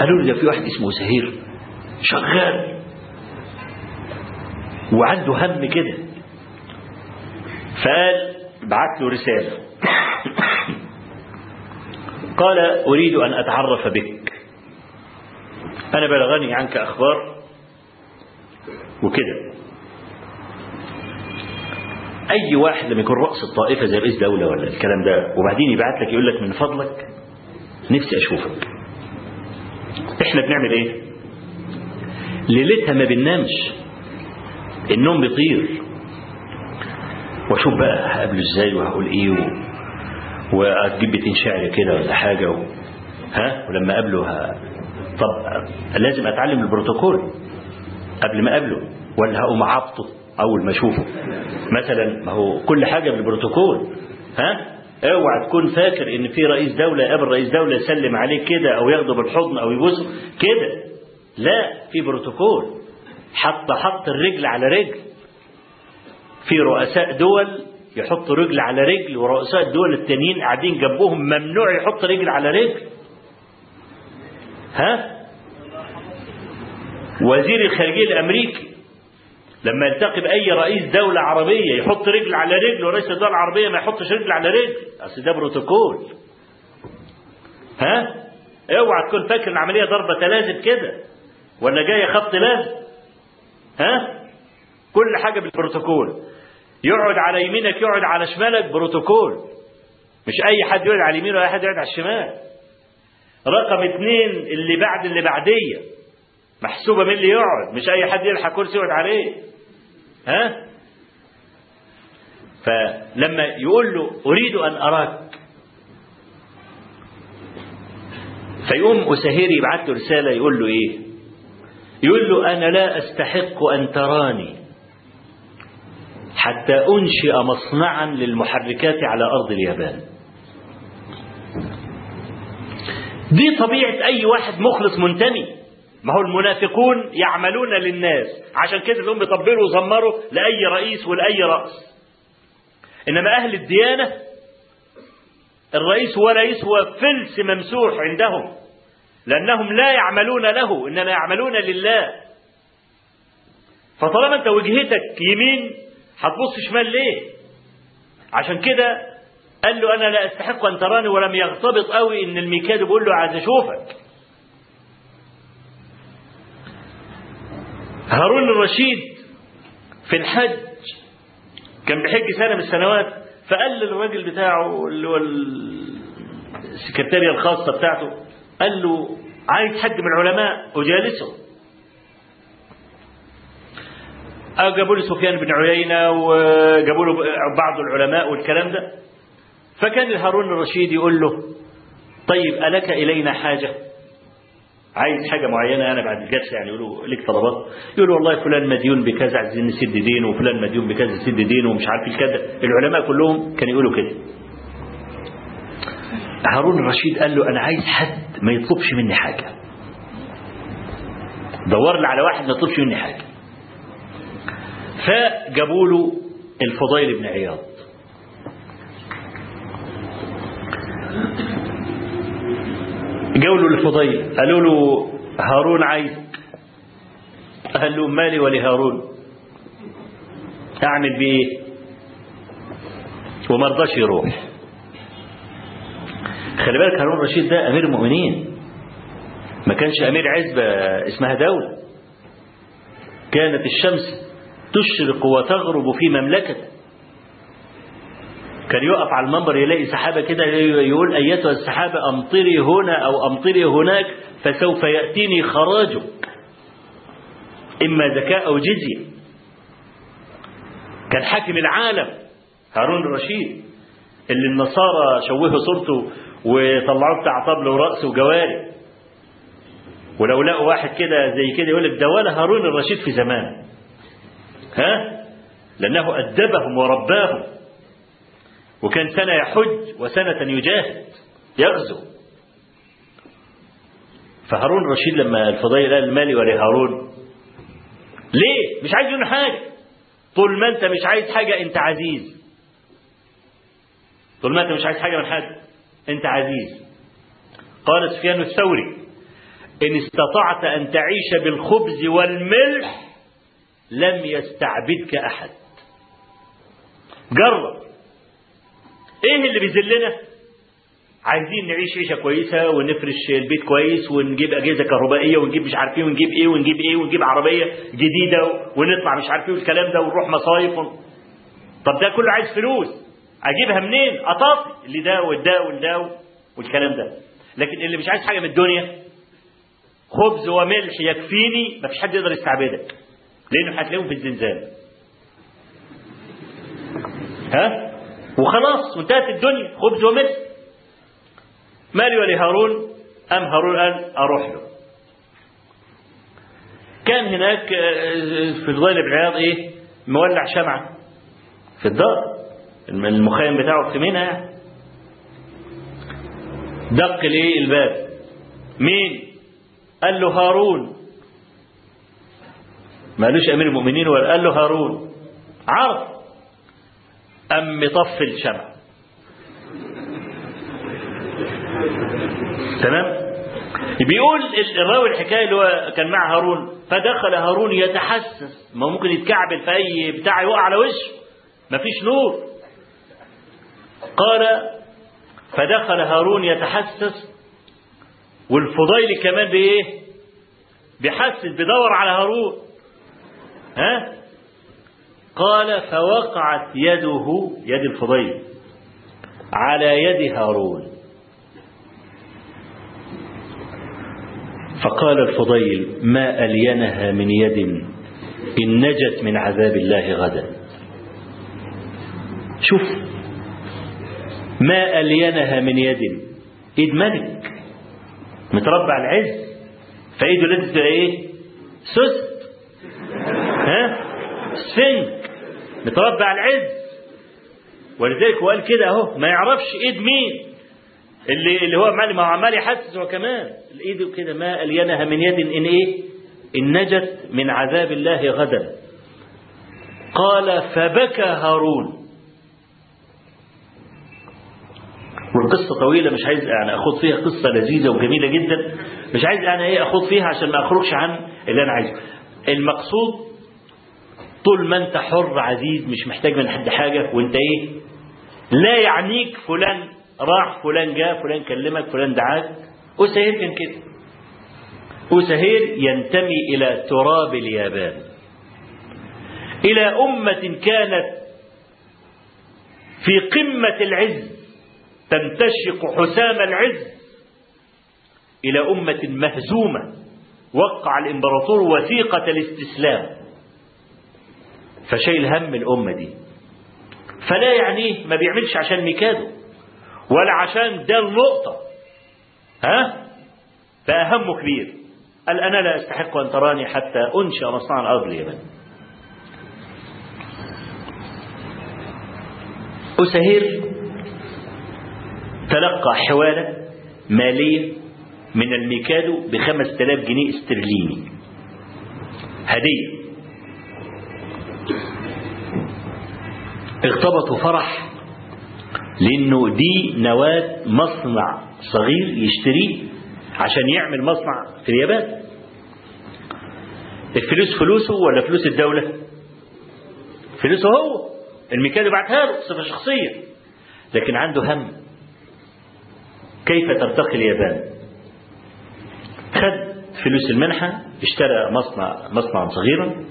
قالوا لي ده في واحد اسمه أساهير شغال. وعنده هم كده. فقال بعت له رسالة. قال أريد أن أتعرف بك. أنا بلغني عنك أخبار. وكده. أي واحد لما يكون رأس الطائفة زي رئيس دولة ولا الكلام ده وبعدين يبعت لك يقول لك من فضلك نفسي أشوفك. إحنا بنعمل إيه؟ ليلتها ما بننامش. النوم بيطير. وأشوف بقى هقابله إزاي وهقول إيه و... وأجيب بيتين شعر كده ولا حاجة و... ها؟ ولما أقابله ه... طب لازم أتعلم البروتوكول. قبل ما أقابله ولا هقوم عبطه أول ما أشوفه. مثلا ما هو كل حاجة بالبروتوكول ها؟ اوعى تكون فاكر إن في رئيس دولة يقابل رئيس دولة يسلم عليه كده أو ياخده بالحضن أو يبوسه كده. لا في بروتوكول. حط حط الرجل على رجل. في رؤساء دول يحط رجل على رجل ورؤساء الدول التانيين قاعدين جنبهم ممنوع يحط رجل على رجل. ها؟ وزير الخارجية الأمريكي لما يلتقي بأي رئيس دولة عربية يحط رجل على رجل ورئيس الدولة العربية ما يحطش رجل على رجل أصل ده بروتوكول. ها؟ اوعى تكون فاكر العملية ضربة تلازم كده ولا جاية خط لازم ها؟ كل حاجة بالبروتوكول. يقعد على يمينك يقعد على شمالك بروتوكول. مش أي حد يقعد على اليمين ولا أي حد يقعد على الشمال. رقم اثنين اللي بعد اللي بعدية. محسوبة مين اللي يقعد مش أي حد يلحق كرسي يقعد عليه. ها؟ فلما يقول له أريد أن أراك فيقوم أسهيري يبعت له رسالة يقول له إيه؟ يقول له أنا لا أستحق أن تراني حتى أنشئ مصنعا للمحركات على أرض اليابان. دي طبيعة أي واحد مخلص منتمي. ما هو المنافقون يعملون للناس. عشان كده تلاقيهم بيطبلوا ويزمروا لأي رئيس ولأي رأس. إنما أهل الديانة الرئيس هو رئيس هو فلس ممسوح عندهم. لأنهم لا يعملون له إنما يعملون لله. فطالما أنت وجهتك يمين هتبص شمال ليه؟ عشان كده قال له أنا لا أستحق أن تراني ولم يغتبط قوي إن الميكاد بيقول له عايز أشوفك. هارون الرشيد في الحج كان بيحج سنة من السنوات فقال للراجل بتاعه اللي هو السكرتارية الخاصة بتاعته قال له عايز حد من العلماء أجالسه. أو جابوا له سفيان بن عيينة وجابوا له بعض العلماء والكلام ده. فكان هارون الرشيد يقول له طيب ألك إلينا حاجة؟ عايز حاجة معينة أنا بعد الجلسة يعني يقولوا لك طلبات. يقولوا والله فلان مديون بكذا عايزين نسد دينه وفلان مديون بكذا نسد دينه ومش عارف كذا. العلماء كلهم كانوا يقولوا كده. هارون الرشيد قال له أنا عايز حد ما يطلبش مني حاجة. دور لي على واحد ما يطلبش مني حاجة. فجابوا له الفضيل بن عياض. له الفضيل قالوا له هارون عايزك قال له مالي ولهارون. أعمل بإيه؟ وما رضاش يروح. خلي بالك هارون الرشيد ده أمير المؤمنين. ما كانش أمير عزبة اسمها دوله كانت الشمس تشرق وتغرب في مملكته كان يقف على المنبر يلاقي سحابة كده يقول أيتها السحابة أمطري هنا أو أمطري هناك فسوف يأتيني خراجك إما زكاة أو جزية. كان حاكم العالم هارون الرشيد اللي النصارى شوهوا صورته وطلعوه بتاع طبل ورأس وجواري. ولو لقوا واحد كده زي كده يقول لك ده ولا هارون الرشيد في زمان. ها؟ لأنه أدبهم ورباهم. وكان سنة يحج وسنة يجاهد يغزو. فهارون الرشيد لما الفضيل قال مالي ولهارون ليه؟ مش عايز منه حاجة. طول ما أنت مش عايز حاجة أنت عزيز. طول ما أنت مش عايز حاجة من حد أنت عزيز. قال سفيان الثوري إن استطعت أن تعيش بالخبز والملح لم يستعبدك أحد. جرب. إيه اللي بيذلنا عايزين نعيش عيشة كويسة ونفرش البيت كويس ونجيب أجهزة كهربائية ونجيب مش عارف إيه ونجيب إيه ونجيب إيه ونجيب عربية جديدة ونطلع مش عارف إيه والكلام ده ونروح مصايف ون... طب ده كله عايز فلوس. أجيبها منين؟ أطاطي. اللي ده والده والده والكلام ده. لكن اللي مش عايز حاجة من الدنيا خبز وملح يكفيني مفيش حد يقدر يستعبدك. لأنه هتلاقيهم في الزنزانة. ها؟ وخلاص وانتهت الدنيا. خبز وملح مالي ولهارون أم هارون قال أروح له. كان هناك في الظل بن عياض إيه؟ مولع شمعة. في الدار. المخيم بتاعه في منها دق ليه الباب. مين؟ قال له هارون. ما قالوش أمير المؤمنين ولا قال له هارون. عرف. أم مطفي الشمع. تمام؟ بيقول الراوي الحكاية اللي هو كان مع هارون فدخل هارون يتحسس. ما ممكن يتكعبل في أي بتاع يقع على وشه. مفيش نور. قال فدخل هارون يتحسس. والفضيل كمان بإيه؟ بيحسس بيدور على هارون. ها؟ قال فوقعت يده يد الفضيل على يد هارون. فقال الفضيل ما ألينها من يد إن نجت من عذاب الله غدا. شوف ما ألينها من يد إيد ملك متربع العز. فإيده لازم تبقى إيه؟ سست. ها؟ سفنك متربع العز. ولذلك هو قال كده اهو ما يعرفش ايد مين. اللي اللي هو عمال ما عمال يحسس هو كمان. الايد كده ما ألينها من يد إن إيه؟ إن نجت من عذاب الله غدا. قال فبكى هارون. والقصة طويلة مش عايز يعني أخوض فيها قصة لذيذة وجميلة جدا. مش عايز أنا إيه أخوض فيها عشان ما أخرجش عن اللي أنا عايزه. المقصود طول ما أنت حر عزيز مش محتاج من حد حاجة وأنت إيه؟ لا يعنيك فلان راح فلان جاء فلان كلمك فلان دعاك. أسهير كان كده. أسهير ينتمي إلى تراب اليابان. إلى أمة كانت في قمة العز تنتشق حسام العز. إلى أمة مهزومة وقع الإمبراطور وثيقة الاستسلام. فشايل هم الأمة دي. فلا يعنيه ما بيعملش عشان ميكادو ولا عشان ده النقطة. ها؟ فأهمه كبير. قال أنا لا أستحق أن تراني حتى أنشأ مصنع الأرض اليمن. أسهير تلقى حوالة مالية من الميكادو بخمس تلاف جنيه استرليني. هدية. اغتبطوا فرح لأنه دي نواة مصنع صغير يشتريه عشان يعمل مصنع في اليابان. الفلوس فلوسه ولا فلوس الدولة؟ فلوسه هو. الميكادو بعتها له صفة شخصية لكن عنده هم. كيف ترتقي اليابان؟ خد فلوس المنحة اشترى مصنع مصنعا صغيرا.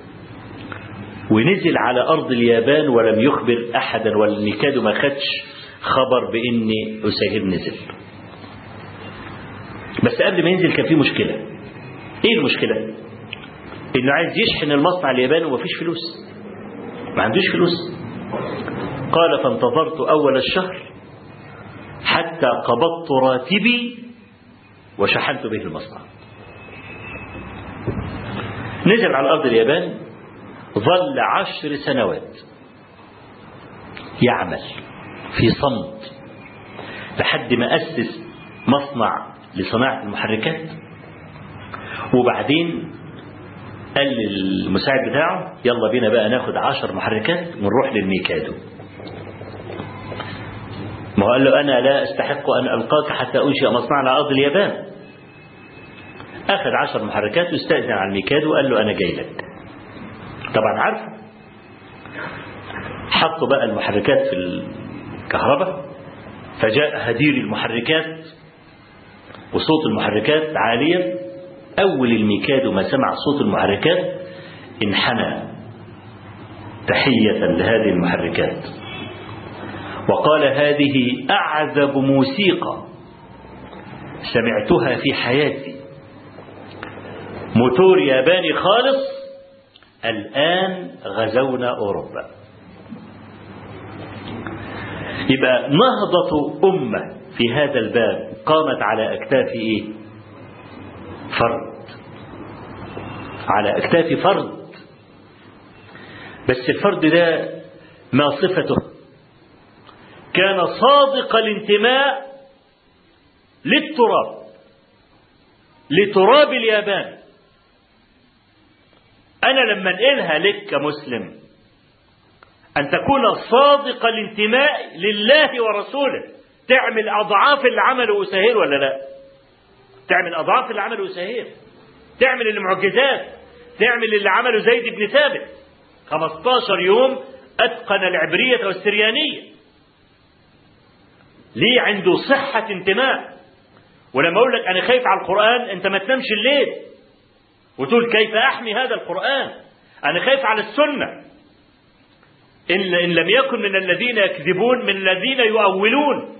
ونزل على أرض اليابان ولم يخبر أحدا والميكادو ما خدش خبر بإن أساهر نزل بس قبل ما ينزل كان في مشكلة. إيه المشكلة؟ إنه عايز يشحن المصنع الياباني ومفيش فلوس. ما عندوش فلوس. قال فانتظرت أول الشهر حتى قبضت راتبي وشحنت به المصنع. نزل على أرض اليابان ظل عشر سنوات يعمل في صمت لحد ما أسس مصنع لصناعة المحركات وبعدين قال للمساعد بتاعه يلا بينا بقى ناخد عشر محركات ونروح للميكادو. ما هو قال له أنا لا أستحق أن ألقاك حتى أنشئ مصنع على أرض اليابان. أخذ عشر محركات واستأذن على الميكادو وقال له أنا جاي لك. طبعا عارفه حطوا بقى المحركات في الكهرباء فجاء هدير المحركات وصوت المحركات عاليا. أول الميكاد ما سمع صوت المحركات انحنى تحية لهذه المحركات. وقال هذه أعذب موسيقى سمعتها في حياتي. موتور ياباني خالص. الآن غزونا أوروبا. يبقى نهضة أمة في هذا الباب قامت على أكتاف إيه؟ فرد. على أكتاف فرد. بس الفرد ده ما صفته. كان صادق الانتماء للتراب لتراب اليابان. أنا لما انقلها لك كمسلم أن تكون صادق الانتماء لله ورسوله تعمل أضعاف اللي عمله أساهير ولا لا؟ تعمل أضعاف اللي عمله أساهير تعمل المعجزات تعمل اللي عمله زيد بن ثابت. 15 يوم أتقن العبرية والسريانية. ليه عنده صحة انتماء. ولما أقول لك أنا خايف على القرآن أنت ما تنامش الليل. وتقول كيف أحمي هذا القرآن؟ أنا خايف على السنة. إن, إن لم يكن من الذين يكذبون من الذين يؤولون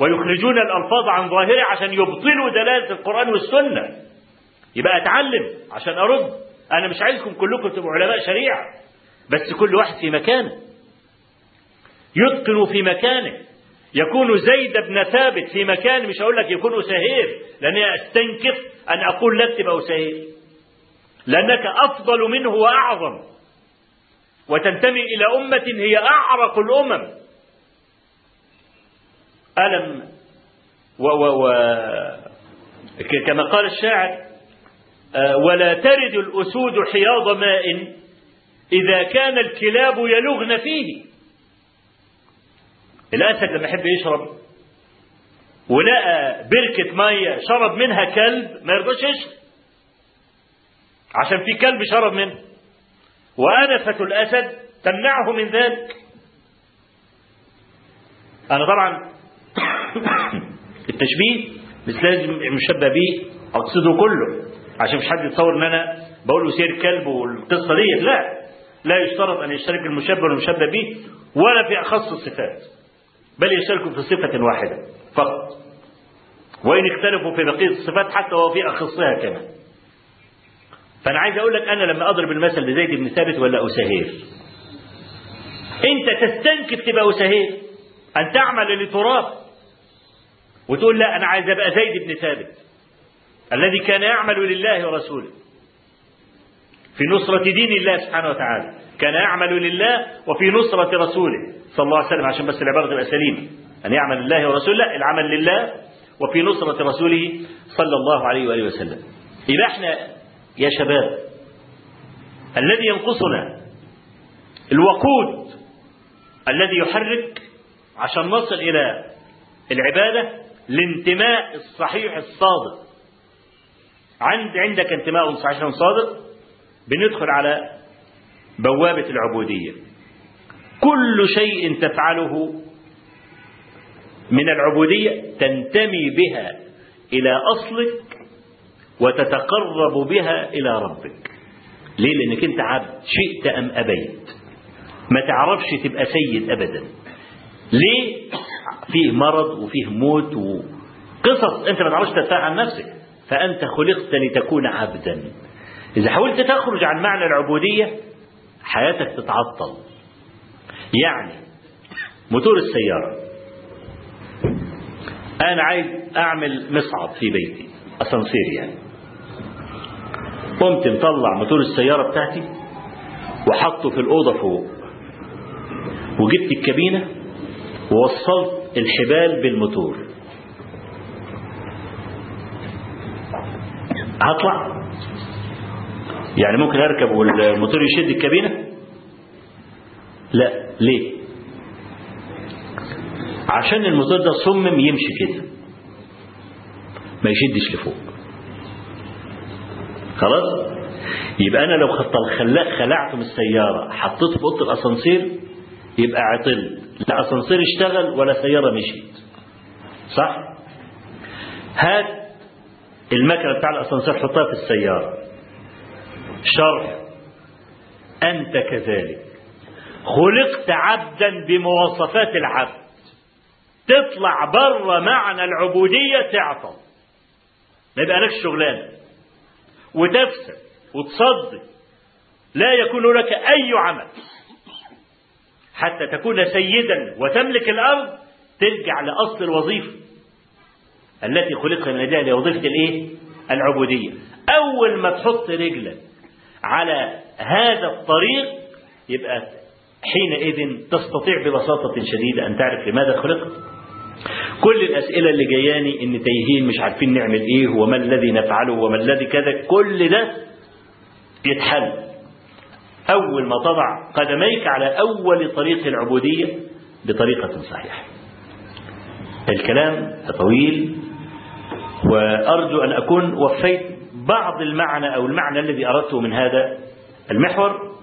ويخرجون الألفاظ عن ظاهره عشان يبطلوا دلالة القرآن والسنة. يبقى أتعلم عشان أرد. أنا مش عايزكم كلكم تبقوا علماء شريعة. بس كل واحد في مكانه. يتقن في مكانه. يكون زيد بن ثابت في مكان مش هقول لك يكون أساهير لأني أستنكف أن أقول لك تبقى أساهير لأنك أفضل منه وأعظم. وتنتمي إلى أمة هي أعرق الأمم. ألم و و و كما قال الشاعر ولا ترد الأسود حياض ماء إذا كان الكلاب يلغن فيه. الأسد لما يحب يشرب ولقى بركة مية شرب منها كلب ما يرضاش يشرب. عشان في كلب شرب منه. وأنفة الأسد تمنعه من ذلك. أنا طبعا التشبيه مش لازم مشبه به أقصده كله. عشان مش حد يتصور إن أنا بقول له سير كلب والقصة ديت لا لا يشترط أن يشترك المشبه والمشبه به ولا في أخص الصفات بل يشتركوا في صفة واحدة فقط. وإن اختلفوا في بقية الصفات حتى وهو في أخصها كمان. فأنا عايز أقول لك أنا لما أضرب المثل لزيد بن ثابت ولا اسهير أنت تستنكف تبقى اسهير أن تعمل لتراب. وتقول لا أنا عايز أبقى زيد بن ثابت. الذي كان يعمل لله ورسوله. في نصرة دين الله سبحانه وتعالى. كان يعمل لله وفي نصرة رسوله. صلى الله عليه وسلم عشان بس العبارة تبقى سليمة. أن يعمل لله ورسوله لا العمل لله وفي نصرة رسوله صلى الله عليه وآله وسلم. يبقى إحنا يا شباب الذي ينقصنا الوقود الذي يحرك عشان نصل إلى العبادة الانتماء الصحيح الصادق. عند عندك انتماء صحيح صادق بندخل على بوابة العبودية. كل شيء تفعله من العبودية تنتمي بها إلى أصلك وتتقرب بها إلى ربك. ليه؟ لأنك أنت عبد. شئت أم أبيت. ما تعرفش تبقى سيد أبدا. ليه؟ فيه مرض وفيه موت وقصص أنت ما تعرفش تدفع عن نفسك. فأنت خلقت لتكون عبدا. إذا حاولت تخرج عن معنى العبودية حياتك تتعطل. يعني موتور السيارة. أنا عايز أعمل مصعد في بيتي. أسانسير يعني. قمت مطلع موتور السيارة بتاعتي وحطه في الأوضة فوق. وجبت الكابينة ووصلت الحبال بالموتور. هطلع. يعني ممكن أركب والموتور يشد الكابينة؟ لا. ليه؟ عشان الموتور ده صمم يمشي كده. ما يشدش لفوق. خلاص؟ يبقى أنا لو خلعته من السيارة حطيته في أوضة الأسانسير يبقى عطل لا أسانسير اشتغل ولا سيارة مشيت. صح؟ هات المكنة بتاع الأسانسير حطها في السيارة. شرح. أنت كذلك. خلقت عبدا بمواصفات العبد. تطلع بره معنى العبودية تعطل. ما يبقى لك شغلانة. وتفسد وتصدق لا يكون لك أي عمل. حتى تكون سيدا وتملك الأرض ترجع لأصل الوظيفة التي خلقت من أجلها لوظيفة الإيه؟ العبودية. أول ما تحط رجلك على هذا الطريق يبقى حينئذ تستطيع ببساطة شديدة أن تعرف لماذا خلقت. كل الأسئلة اللي جاياني إن تايهين مش عارفين نعمل إيه وما الذي نفعله وما الذي كذا كل ده يتحل. أول ما تضع قدميك على أول طريق العبودية بطريقة صحيحة. الكلام طويل وأرجو أن أكون وفيت بعض المعنى أو المعنى الذي أردته من هذا المحور.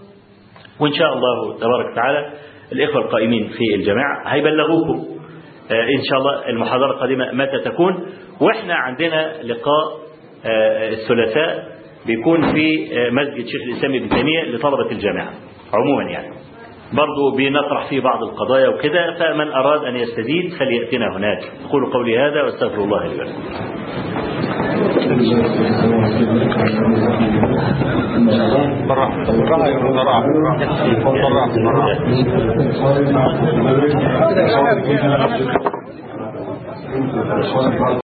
وإن شاء الله تبارك وتعالى الإخوة القائمين في الجماعة هيبلغوكم. إن شاء الله المحاضرة القادمة متى تكون؟ وإحنا عندنا لقاء الثلاثاء بيكون في مسجد شيخ الإسلام ابن تيمية لطلبة الجامعة عموما يعني. برضو بنطرح فيه بعض القضايا وكده فمن أراد أن يستزيد فليأتنا هناك. أقول قولي هذا وأستغفر الله لي ولكم